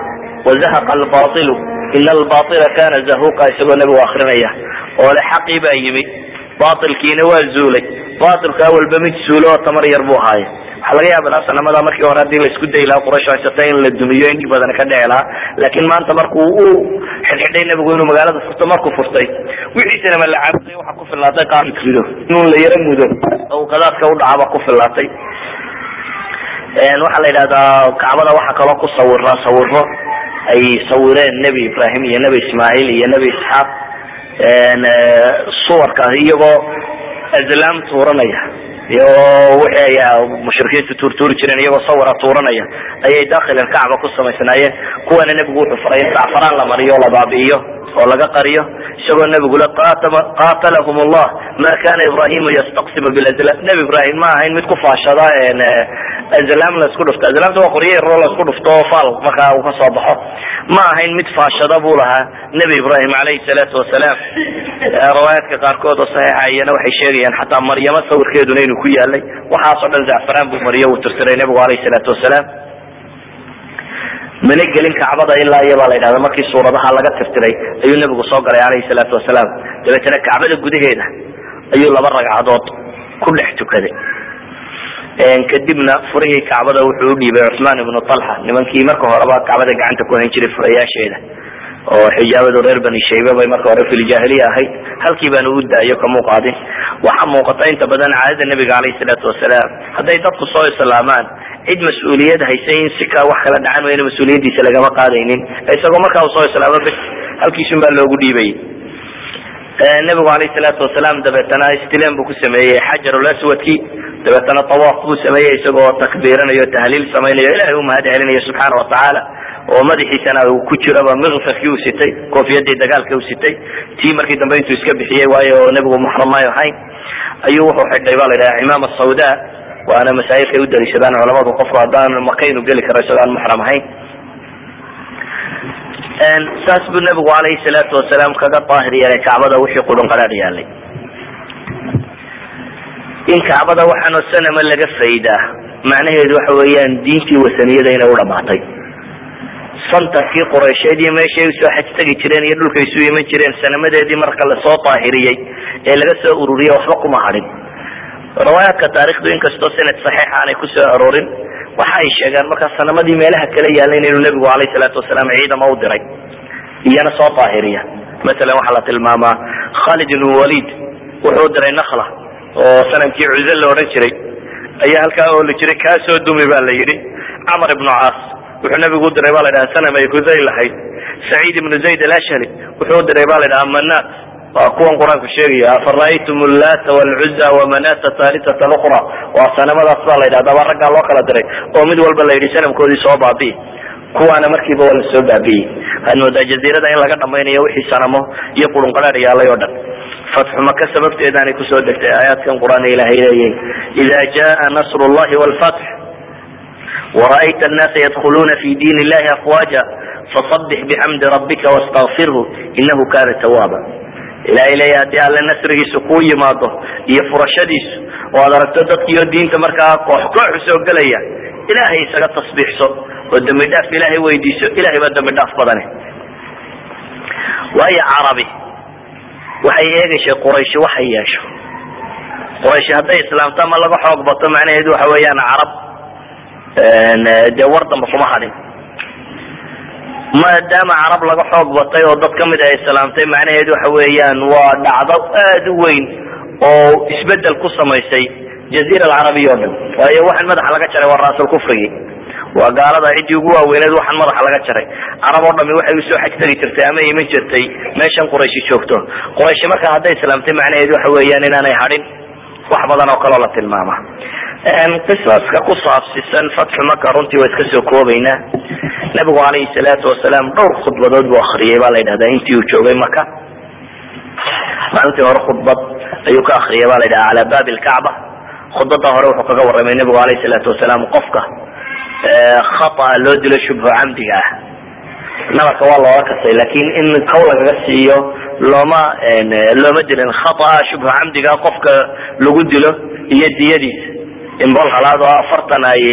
wazahaqa albailu ina albaila kana zahuqa isagoo nebigu akrinaya oo xaqii baa yimi bailkiina waa zuulay. Bailkaa walba mid zuulo oo tamar yar buu ahaaye waxaa laga yaaba laha sanamada markii hore haddii la isku dayi lahaa quraysh haysata in la dumiyo in dhib badan ka dhici lahaa. Laakiin maanta markuu u xidhxidhay nebigu inuu magaalada furto markuu furtay wixiisana ma la caabuday waxa ku fillaatay qaamikrido inuu la yaro mudo. Oo qadaadka u ku fillaatay. Waxaa la yidhahdaa kacbada waxaa kaloo ku sawiraa sawiro ay sawireen nebi ibrahim iyo nebi ismaaciil iyo nebi isxaaq suwarkaas iyagoo azlaam tuuranaya. Iyo wixii ay mushrikiintu tuurtuuri jireen iyagoo sawira tuuranaya. Ayay dakhil alkacba ku samaysnaayeen kuwana nebigu wuxuu faray in sacfaraan la mariyo la baabi'iyo oo laga qariyo isagoo nebigu le qatalahum allah ma kana ibrahimu yastaqsimu bilazlam nebi ibrahim ma ahayn mid ku faashada azlaam la isku dhufto. Azlaamta waa qoryo la isku dhufto oo faal markaa uu ka soo baxo. Ma ahayn mid faashada buu lahaa. Nebi ibrahim alayhi salaatu wasalaam riwaayaadka qaarkood oo saxiixa iyana waxay sheegayaan xataa maryamo sawirkeeduna inuu ku yaalay. Waxaasoo dhan zacfaraan buu mariyo uu tirtiray nebigu alayhi salaatu wasalaam mana gelin kacbada ilaa iyo baa la yidhahda markii suuradaha laga tirtiray ayuu nebigu soo galay alayhi salaatu wasalaam. Dabeetana kacbada gudaheeda ayuu laba ragcadood ku dhex tukaday. Kadibna furihii kacbada wuxuu u dhiibay cusmaan ibnu talxa nimankii marka horeba kacbada gacanta ku hayn jiray furayaasheeda oo xijaabadu reer bani shaybe bay marka hore filjaahiliya ahayd. Halkii baana u daayo kamuu qaadin waxaa muuqata inta badan caadada nebiga alayhi salaatu wasalaam. Hadday dadku soo islaamaan cid mas'uuliyad haysay in si kaa wax kala dhacan wayna mas'uuliyadiisa lagama qaadaynin. Isagoo markaa uu soo islaamo bs halkiisun baa loogu dhiibayay nebigu alayhi salaatu wasalaam dabeetana stilen buu ku sameeyey xajarul aswadki. Dabeetana tawaaf buu sameeyey isagoo takbiiranayo tahliil samaynayo ilahay u mahad celinayo subxaana watacaala oo madaxiisana ku jiraba mikfarkii uu sitay koofiyadii dagaalka uu sitay tii markii dambe intuu iska bixiyey waayo nebigu muxram maayo ahayn ayuu wuxuu xidhay ba la yidhaha cimaama sawda waana masaa'ilkay u daliishadaan culamadu qofku haddaan maka inuu geli karo isagoo aan muxram ahayn. Saas buu nebigu alayhi salaatu wasalaam kaga daahir yeelay kacbada wixii qaraadh yaalay. In kacbada waxaanoo sanama laga faydaa macnaheedu waxa weeyaan diintii wasaniyada u dhamaatay santarkii quraysheed iyo meeshay u soo xaj tegi jireen iyo dhulkay isu iman jireen sanamadeedii marka la soo daahiriyey ee laga soo ururiyey waxba kuma hadhin riwaayaadka taarikhdu inkastoo sanad saxiixa aanay ku soo aroorin waxa ay sheegaan markaa sanamadii meelaha kala yaalan inuu nebigu alayh salaatu wasalaam ciidama u diray iyana soo daahiriya. Masalan waxaa la tilmaamaa khalid ibn walid wuxuu diray nakla oo sanamkii cuze la odhan jiray. Ayaa halkaa ooli jiray kaa soo dumi ba la yidhi. Camar ibnu caas wuxuu nabigu u diray ba la dhaha sanam ay huzay lahayd. Saciid ibnu zayd alashhali wuxuu u diray ba la dhaha manat waa kuwan qur'aanku sheegaya afara'aytum llata wlcuza wamanata halitata ukhra. Waa sanamadaas ba la yidhahda baa raggaa loo kala diray oo mid walba la yidhi sanamkoodii soo baabi'i. Kuwaana markiiba waa la soo baabi'iyey waxaad moodaa jaziirada in laga dhamaynayo wixii sanamo iyo qurunqaraar yaalay oo dhan. Fatxu maka sababteedaanay ku soo degtay aayaadkan qur'aan ilahay leeyahy ida jaa nasr llahi wlfatx wara'ayta annaasa yadkhuluuna fi diin illahi afwaaja fasabix bixamdi rabbika wastakfirhu inahu kana tawaaba ilahay leeya haddii alle nasrigiisu kuu yimaado iyo furashadiisu oo aad aragto dadkiio diinta markaa koox kooxu soo gelaya ilaahay isaga tasbiixso oo dhaaf ilaahay weydiiso ilahay baa dhaaf badane waayo carabi waxay eegayshay qurayshi waxay yeesho qurayshi hadday islaamto ama laga xoog bato macnaheedu waxa weeyaan carab dee war damba kuma hadhin. Maadaama carab laga xoog batay oo dad ka mid a islaamtay macnaheedu waxa weeyaan waa dhacdo aada u weyn oo isbeddel ku samaysay jaziira alcarabiya o dhan. Waayo waxaan madaxa laga jaray waa raasul kufrigii waa gaalada ciddii ugu waaweyneed waxaan madaxa laga jaray. Carab oo dhami waxay u soo xaj tegi jirtay ama iman jirtay meeshan qurayshi joogto. Qurayshi marka hadday islaamtay macnaheedu waxa weeyaan inaanay hadhin. Wax badan oo kaleo la tilmaama qisaska ku saabsisan fatxu maka runtii waa iska soo koobaynaa nabigu calayhi salaatu wasalaam dhowr khudbadood buu akriyay baa la yidhahdaa intii uu joogay maka maalintii hore khudbad ayuu ka akriyay ba la yidhaha calaa baabi lkacba khudbada hore wuxuu kaga warramay nabigu alayhi salaatu wasalaam qofka khata loo dilo shubho camdiga ah. Nabarka waa looga kasay laakiin in kow lagaga siiyo looma looma dilin khataa shubho camdiga qofka lagu dilo iyo diyadiisa in bol halaad oo afartan ay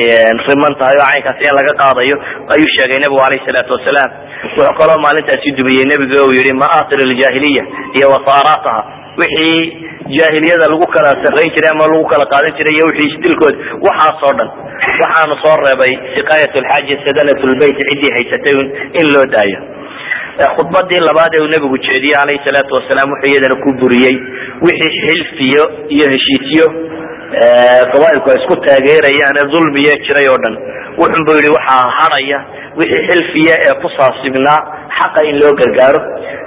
riman tahay oo caynkaas in laga qaadayo ayuu sheegay nabigu alayhi salaatu wasalaam. Wuxuu kaloo maalintaasi dumiyey nebiga uu yihi maatir ljahiliya iyo wasaaraataha? Wixii jaahiliyada lagu kala sarayn jiray ama lagu kala qaadan jiray iyo wixii isdilkood waxaasoo dhan waxaanu soo reebay siqaayat lxaaji sadanat lbayt ciddii haysatay in loo daayo khudbadii labaad ee uu nebigu jeediyey alayhi salaatu wasalaam wuxuu iyadana ku buriyey wixii xilfiyo iyo heshiisyo qabailku ay isku taageerayaan ee dulmiye jiray oo dhan. Wuxun bu yihi waxaa hadhaya wixii xilfiya ee ku saabsibnaa xaqa in loo gargaaro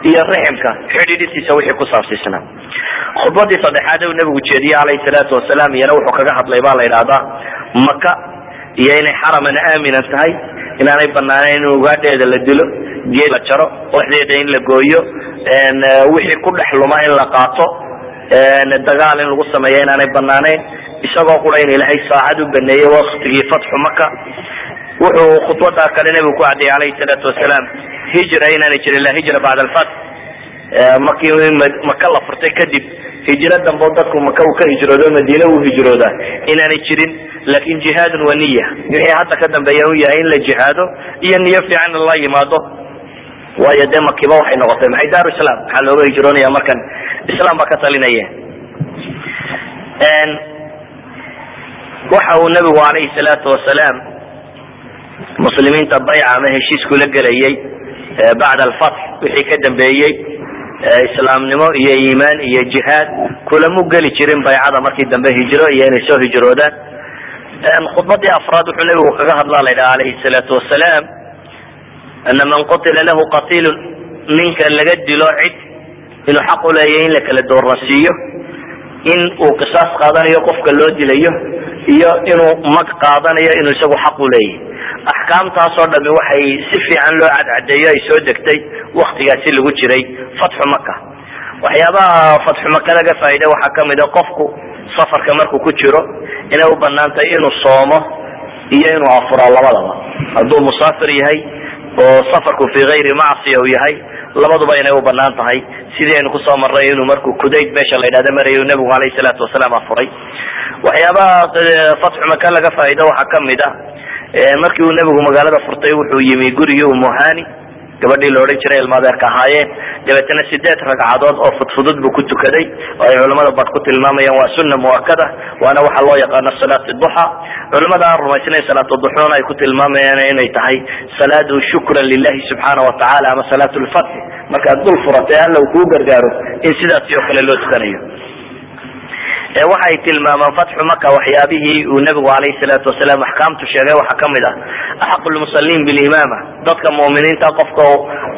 iyo riximka xidhiidhisiisa wixii ku saabsiisnaa. Khudbadii saddexaad uu nabigu jeediyey alayhi salaatu wasalaam iyana wuxuu kaga hadlay ba la yidhahdaa maka iyo inay xaraman aaminan tahay inaanay banaaneyn in ugaadheeda la dilo geed la jaro waxdeeda in la gooyo wixii ku dhex luma in la qaato dagaal in lagu sameeyo inaanay banaaneyn isagoo qura in ilaahay saacad u baneeyey waktigii fatxu maka wuxuu khudbada kale nebigu ku cadiyay alayhi salaatu wasalaam hijra inaanay jirin la hijra bacda alfatx markii maka la furtay kadib hijro dambo dadku maka uu ka hijroodo madiine uu hijrooda inaanay jirin. Lakin jihaadun wa niya wixii hadda ka dambeeya u yahay in la jihaado iyo niyo fiican in la yimaado. Waayo dee makiba waxay noqotay maxay? Daaru islam maxaa looga hijroonaya markan? Islam baa ka talinaya. Waxa uu nabigu alayhi salaatu wasalaam muslimiinta bayca ama heshiis kula gelayay bacda alfatx wixii ka dambeeyey islaamnimo iyo iimaan iyo jihaad kulamu geli jirin baycada markii dambe hijro iyo inay soo hijroodaan. Khudbadii afraad wuxuu nabigu kaga hadla la yidhaha alayhi salaatu wasalaam ana man qutila lahu qatilun ninka laga dilo cid inuu xaq uleeyahy in la kala dooransiiyo in uu qisaas qaadanayo qofka loo dilayo iyo inuu mag qaadanayo inuu isagu xaq uleeyahy axkaamtaasoo dhami waxay si fiican loo cadcadeeyo ay soo degtay waktigaasi lagu jiray fatxu maka waxyaabaha fatxu maka laga faa'iida waxaa ka mid a qofku safarka markuu ku jiro inay u bannaan tahay inuu soomo iyo inuu afuro labadaba. Hadduu musaafir yahay oo safarku fi gayri macsiya uu yahay labaduba inay u bannaan tahay. Sidii aynu ku soo marray inuu markuu kudayd meesha la yidhahda marayo nabigu alayhi salaatu wasalaam afuray. Waxyaabaha fatxu maka laga faa'iida waxaa ka mid a markii uu nebigu magaalada furtay wuxuu yimi gurigii umuhani gabadhii la odhan jiray ilmaadeerka ahaayeen dabeetana sideed ragcadood oo fudfudud buu ku tukaday. Oo ay culamada bad ku tilmaamayaan waa sunna muakada waana waxa loo yaqaano salaat duxa culamada aan rumaysnayn salaatu duxuna ay ku tilmaamayaan inay tahay salaadu shukran lilahi subxaana watacaala ama salaat lfatxi markaad dul furatay alla uu kuu gargaaro in sidaasi oo kale loo tukanayo waxay tilmaamaan fatxu maka waxyaabihii uu nabigu alayhi salaatu wasalaam axkaamtu sheegay waxaa ka mid ah. Axaqu lmusaliin bilimaama dadka mu'miniinta qofka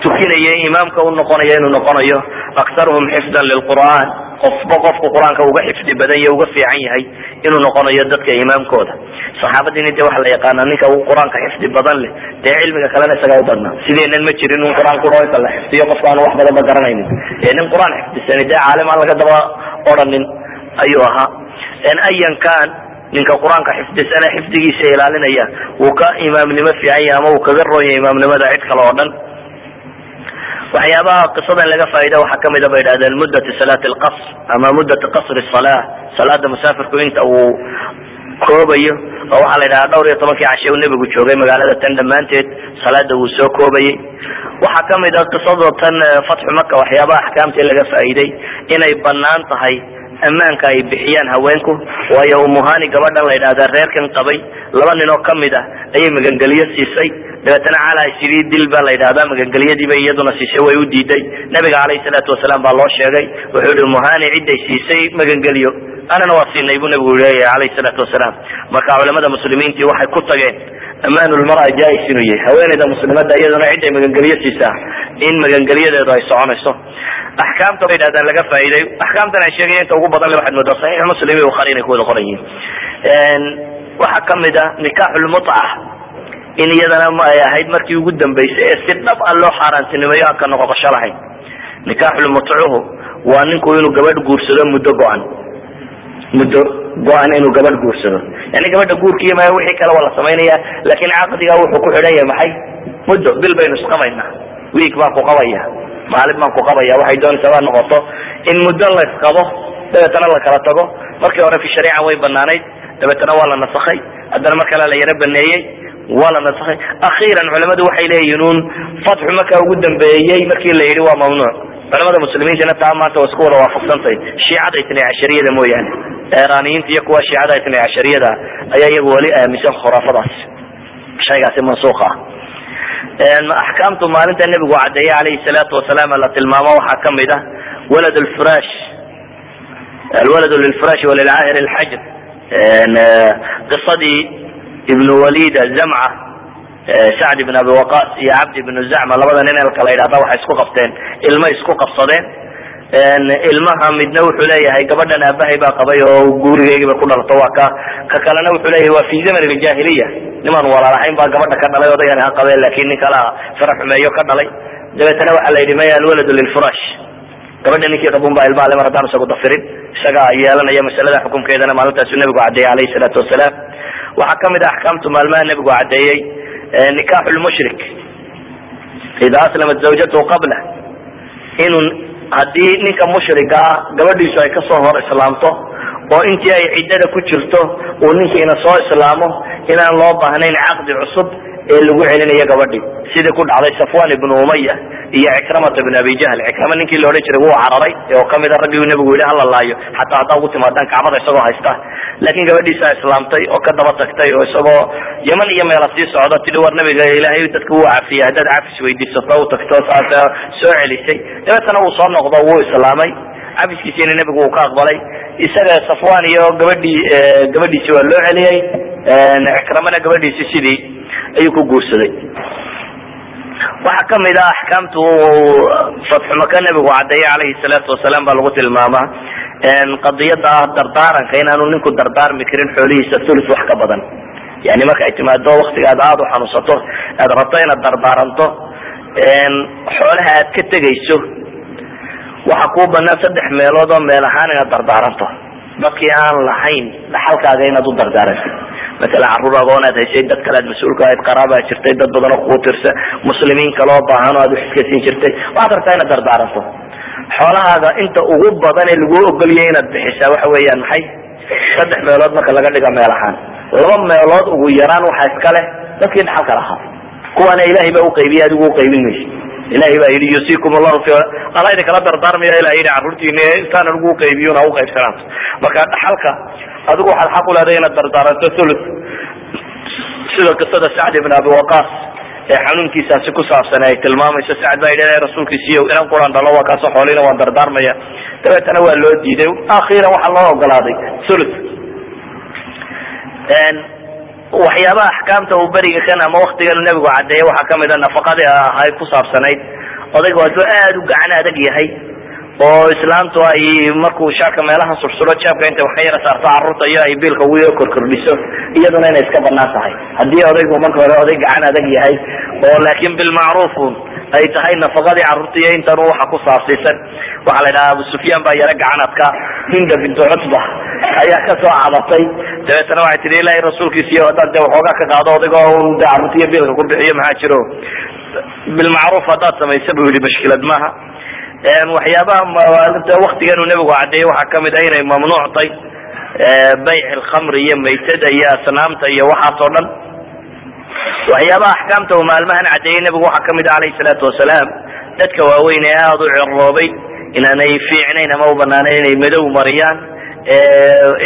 tukinaya imaamka u noqonaya inuu noqonayo. Aktaruhum xifdan lilqur'an qofba qofku qur'aanka uga xifdi badan iyo uga fiican yahay inuu noqonayo dadka imaamkooda. Saxaabadiina de waxa la yaqaana ninka qur'aanka xifdi badan leh dee cilmiga kalena isagaa u badnaa. Sideenan ma jirin un qur'aan kuro inta la xifdiyo qofka aan wax badan ba garanaynin ee nin qur'aan xifdisani dee caalim laga daba odhanin ayuu ahaa. Ayan kan ninka qur'aanka xifdisana xifdigiisa ilaalinaya wuu ka imaamnimo fiican yahay ama uu kaga roonya imaamnimada cid kale oo dhan. Waxyaabaha qisadan laga faaida waxaa ka mid a bay idhahdeen muddati salaat lqasr ama muddati qasri sala salaada musaafirku inta uu koobayo oo waxaa la yidhaha dhowr iyo tobankii cashe uu nebigu joogay magaalada tan dhammaanteed salaada wuu soo koobayey. Waxaa ka mid a qisada tan fatxu maka waxyaabaha axkaamtii laga faa'iiday inay bannaan tahay ammaanka ay bixiyaan haweenku waayo umuhani gabadhan la yidhahda reerkan qabay laba nin oo ka mid ah ayay magangeliyo siisay. Dabeetana cala sidii dil baa la yidhahdaa magangelyadiiba iyaduna siisay way u diiday. Nabiga alayhi salaatu wasalaam baa loo sheegay wuxuu yihi umuhani ciday siisay magangeliyo anana waa siinay buu nabigu leeyahay alayhi salaatu wasalaam. Marka culamada muslimiintii waxay ku tageen amaanulmara jais inuu yahay haweeneyda muslimada iyaduna ciday magangeliyo siisaa in magangeliyadeedu ay soconayso axkaamta bay dhahdaan laga faa'iiday axkaamtan ay sheegaya inta ugu badan waxaad moodaa saxiix muslim iyo inay ku qoran yihiin waxaa ka mid a nikaaxulmutca in iyadana ay ahayd markii ugu dambeysay ee si dhab a loo xaaraantinimeeyo aan ka noqoqosho lahayn nikaaxulmutcuhu waa ninku inuu gabadh guursado muddo go-an muddo go-an inuu gabadh guursado yani gabadha guurkiiy ma wixii kale waa la samaynaya laakiin caqdiga wuxuu ku xidhan yahay maxay muddo bil baynu isqabaynaa wiig baan ku qabaya maalin baan ku qabaya waxay doonaysaa waa noqoto in muddo la isqabo dabeetana la kala tago. Markii hore fi shariica way banaanayd dabeetana waa la nasakhay. Haddana mar kale la yaro baneeyey waa la nasakhay. Akhiiran culamadu waxay leeyihiin un fatxu markaa ugu dambeeyey markii la yidhi waa mamnuuc. Culamada muslimiintana taa maanta waa isku wada waafaqsantay. Shiicada itnay cashariyada mooyaane eraaniyiinta iyo kuwa shiicada itnay cashariyada ayaa iyagu weli aaminsan khuraafadaas shaygaasi mansuuq ah axkaamtu maalinta nebigu cadeeye alayhi salaatu wasalaam la tilmaamo waxaa ka mid ah walad lfirash alwalad lilfirash walilcaahir lxajr qisadii ibn walid zamca sacd ibn abi waqas iyo cabd ibn zacma labada nin elka la yidhahda waxay isku qabteen ilmo isku qabsadeen ilmaha midna wuxuu leeyahay gabadhan aabahay baa qabay oo gurigeygiiba ku dhalato waa ka ka kalena wuxuu leeyahay waa fi zaman ljahiliya nimaan walaalahayn baa gabadha ka dhalay odaygan ha qabeen laakiin nin kala fara xumeeyo ka dhalay. Dabeetana waxaa la yidhi maya alwalad lilfirash gabadha ninkii qabun baa ilmaha le haddaan isagu dafirin isagaa yeelanaya masalada xukumkeedana maalintaasu nebigu cadeeyey alayhi salaatu wasalaam. Waxaa ka mid a axkaamtu maalmaha nebigu cadeeyey nikaaxu lmushrik ida aslamat zawjatuhu qabla inuu haddii ninka mushriga ah gabadhiisu ay ka soo hor islaamto oo intii ay ciddada ku jirto uu ninkiina soo islaamo inaan loo baahnayn caqdi cusub ee lagu celinayo gabadhii sidii ku dhacday safwan ibnu umaya iyo cikramata ibn abi jahl. Cikrama ninkii la odhan jiray wuu cararay oo ka mid a raggii nebigu yihi hala xataa haddaa ugu timaadaan kacbada isagoo haysta. Laakiin gabadhiisaa islaamtay oo ka daba tagtay oo isagoo yaman iyo meela sii socda tidhi war nabiga ilaahay dadka wuu cafiya haddaad cafis weydiisato u tagto saas soo celisay. Dabeetana uu soo noqdo wuu islaamay. Cafiskiisiina nebigu uu ka aqbalay. Isaga safwan iyo gabadhii gabadhiisi waa loo celiyey. Cikramana gabadhiisi sidii ayuu ku guursaday. Waxaa ka mid ah axkaamtu fatxumaka nebigu cadeeye alayhi salaatu wasalaam baa lagu tilmaamaa qadiyada ah dardaaranka inaanu ninku dardaarmi karin xoolihiisa thuluth wax ka badan. Yani marka ay timaado waktiga aad aada u xanuunsato aad rabto inaad dardaaranto xoolaha aad ka tegayso waxa kuu banaan saddex meelood oo meel ahaan inaad dardaaranto dadkii aan lahayn dhaxalkaaga inaad u dardaarantid masalan carruur agoonaad haysay dad kale aad mas'uulka ahayd qaraabaa jirtay dad badan oo kugu tirsa muslimiin kaloo baahan oo aad uxiskaysiin jirtay. Waxaad rabtaa inaad dardaaranto xoolahaaga inta ugu badan ee lagu ogoliyay inaad bixisaa waxa weeyaan maxay? Saddex meelood marka laga dhiga meel ahaan. Laba meelood ugu yaraan waxaa iska leh dadkii dhaxalka lahaa. Kuwaana ilahay baa uqaybiyay adigu uqaybin maysa ilahay baa yidhi yusikum allahu fi ala idinkala dardaarmaya ilah yidhi carruurtiina intaan anigu uqaybiyona uqaybsanaanto marka dhaxalka adigu waxaad xaq uleedahay inaad dardaaranto thuluth. Sida qisada sacd ibn abi waqas ee xanuunkiisaasi ku saabsan ay tilmaamayso. Sacd baa yidhi rasuulkiisiiyo inan quran dhalo waa kaasoo xoolina waan dardaarmaya. Dabeetana waa loo diiday. Akhiran waxaa loo ogolaaday thuluth waxyaabaha axkaamta uu beriga kan ama waktigan nebigu cadeeye waxaa ka mid a nafaqadii ahay ku saabsanayd. Odaygu hadduu aada u gacan adag yahay oo islaamtu ay markuu shaarka meelaha sursuro jaabka intay wax ka yara saarto carruurta iyo ay biilka ugu korkordhiso iyaduna inay iska bannaan tahay. Haddii odaygu marka hore oday gacan adag yahay oo laakin bilmacruufun ay tahay nafaqadii carruurta iyo intan waxa ku saabsiisan. Waxaa la yidhaha abu sufyaan baa yaro gacanadka hinda bintu cutba ayaa ka soo cadatay dabeetana waxay tihi ilahay rasuulkiisiiyo haddaad de waxoogaa ka qaado odaygo de carruurta iyo biilka ku bixiyo maxaa jiro bilmacruuf haddaad samaysa bu yihi mashkilad maaha waxyaabaha waktigan uu nebigu cadeeyey waxaa ka mid ah inay mamnuuctay bayc alkhamri iyo maytada iyo asnaamta iyo waxaas oo dhan waxyaabaha axkaamta uu maalmahan cadeeyey nebigu waxaa ka mid ah alayhi salaatu wasalaam dadka waaweyn ee aada u ciroobay inaanay fiicnayn ama u banaanayn inay madow mariyaan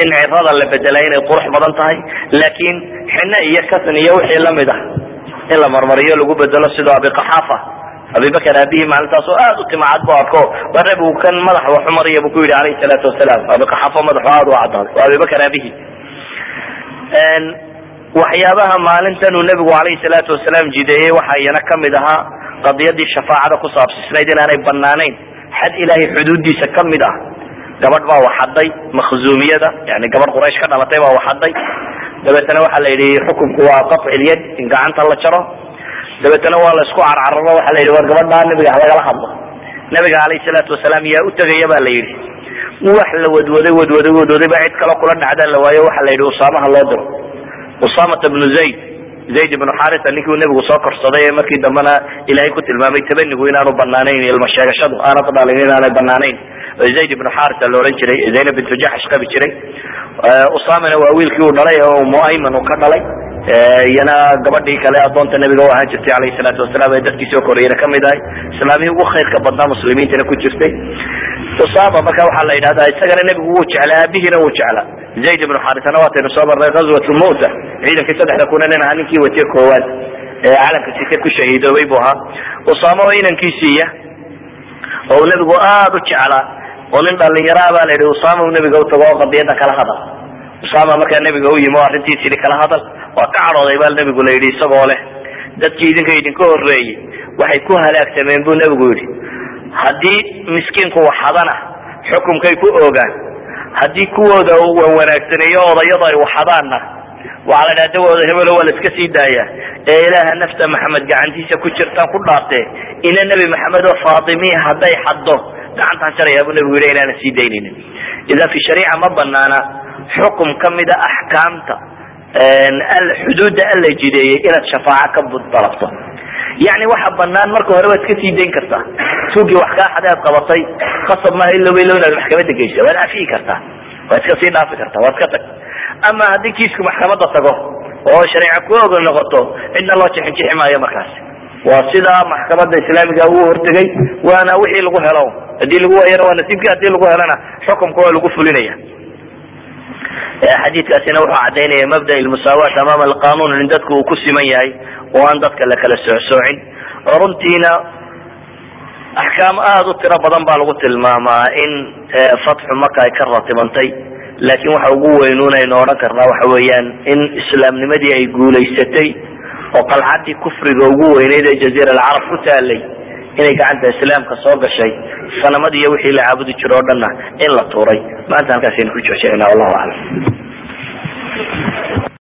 in cirada la bedelaa inay qurux badan tahay. Laakiin xine iyo kasan iyo wixii la mid ah in la marmariyo lagu bedelo sidoo abiqaxaafa abibakar aabihii maalintaas oo u timacad bu arko waa nabigu kan madax waxu mariya bu ku yidhi alayhi salaatu wasalaam abiqaxaafo madaxu aada u cadaaday waa abibakar aabihii. Waxyaabaha maalintan uu nebigu calayhi salaatu wasalaam jideeyey waxaa iyana ka mid ahaa qadiyadii shafaacada ku saabsisnayd inaanay banaanayn xad ilaahay xuduudiisa ka mid ah gabadh baa waxaday makhzuumiyada yani gabadh quraysh ka dhalatay baa waxaday. Dabeetana waxaa la yidhi xukunku waa qatcilyad in gacanta la jaro. Dabeetana waa la isku carcararo waxa la yidhi war gabadhaa nabiga lagala hadlo. Nabiga calayhi salaatu wasalaam yaa utegaya ba la yidhi. Wax la wadwaday wadwaday wadwaday ba cid kale kula dhacdaa la waayo waxa la yidhi usaamaha loo diro. Usamata bnu zayd zayd ibnu xarita ninkii nebigu soo korsaday ee markii dambena ilaahay ku tilmaamay tabanigu inaanu banaanayn ilma aanad dhalin inaanay banaanayn zayd ibnu xarita la ohan jiray zaynab bintu jaxsh qabi jiray. Usamana waa wiilkii uu dhalay oo muayman uu ka dhalay. Iyana gabadhii kale adoonta nabiga u ahaan jirtay alayhi salaatu wasalaam ee dadkii soo korayana ka mid ahay. Islaamihii ugu khayrka badnaa muslimiintana ku jirtay. Usama marka waxaa la yidhahdaa isagana nebigu wuu jeclaa aabihiina wuu jeclaa. Zayd ibnu xarisana waataynu soo marnay gazwat lmuta ciidankii saddexda kuna nin ahaa ninkii watiye koowaad. Ee calanka site ku shahiidoobay buu ahaa. Usama oo inankiisiiya oo uu nebigu aada u jeclaa oo nin dhalinyaraa baa la yidhi usama uu nebiga utago oo qadiyada kala hadal. Usama markaa nebiga u yimi o arrintiis yidhi kala hadal. Waa ka cadhooday baa nebigu la yidhi isagoo leh dadkii idinka idinka horreeyey waxay ku halaagsameen buu nebigu yidhi. Haddii miskiinku waxadana xukumkay ku ogaan haddii kuwooda wan wanaagsaneeyo odayadu ay waxadaanna waxaa la dhaha dawooda hebelo waa la iska sii daaya ee ilaaha nafta maxamed gacantiisa ku jirtaan ku dhaartee ina nebi maxamed oo faatimi hadday xaddo gacantaan jaraya buu nebigu yidhi inaana sii daynaynin. Idan fi shariica ma banaana xukum kamida axkaamta xuduudda alla jideeyey inaad shafaaco ka dalabto. Yani waxa banaan marka hore waad iska sii dayn kartaa. Tuugii wax kaa xade aad qabatay khasab maaha ilow ilow inaad maxkamada geysa waad cafiyi kartaa. Waad iska sii dhaafi kartaa waad ka tag. Ama haddii kiisku maxkamada tago oo shareeca ku oga noqoto cidna loo jixinjixi maayo markaasi waa sidaa maxkamada islaamiga uu hortegay waana wixii lagu helo. Hadii lagu waayana waa nasiibkii haddii lagu helana xukumka waa lagu fulinaya. Xadiidkaasina wuxuu cadaynaya mabda lmusaawaat amaama alqanun in dadku uu ku siman yahay oo aan dadka la kala soocsoocin. Runtiina axkaam aada u tiro badan baa lagu tilmaamaa in fatxu maka ay ka ratibantay laakin waxa ugu weynuun aynu odhan karnaa waxa weeyaan in islaamnimadii ay guulaysatay oo qalcadii kufriga ugu weyneyd ee jaziira alcarab ku taalay inay gacanta islaamka soo gashay sanamad iyo wixii la caabudi jiro o dhanna in la tuuray. Maanta halkaasaynu ku joojinayna wallahu aclam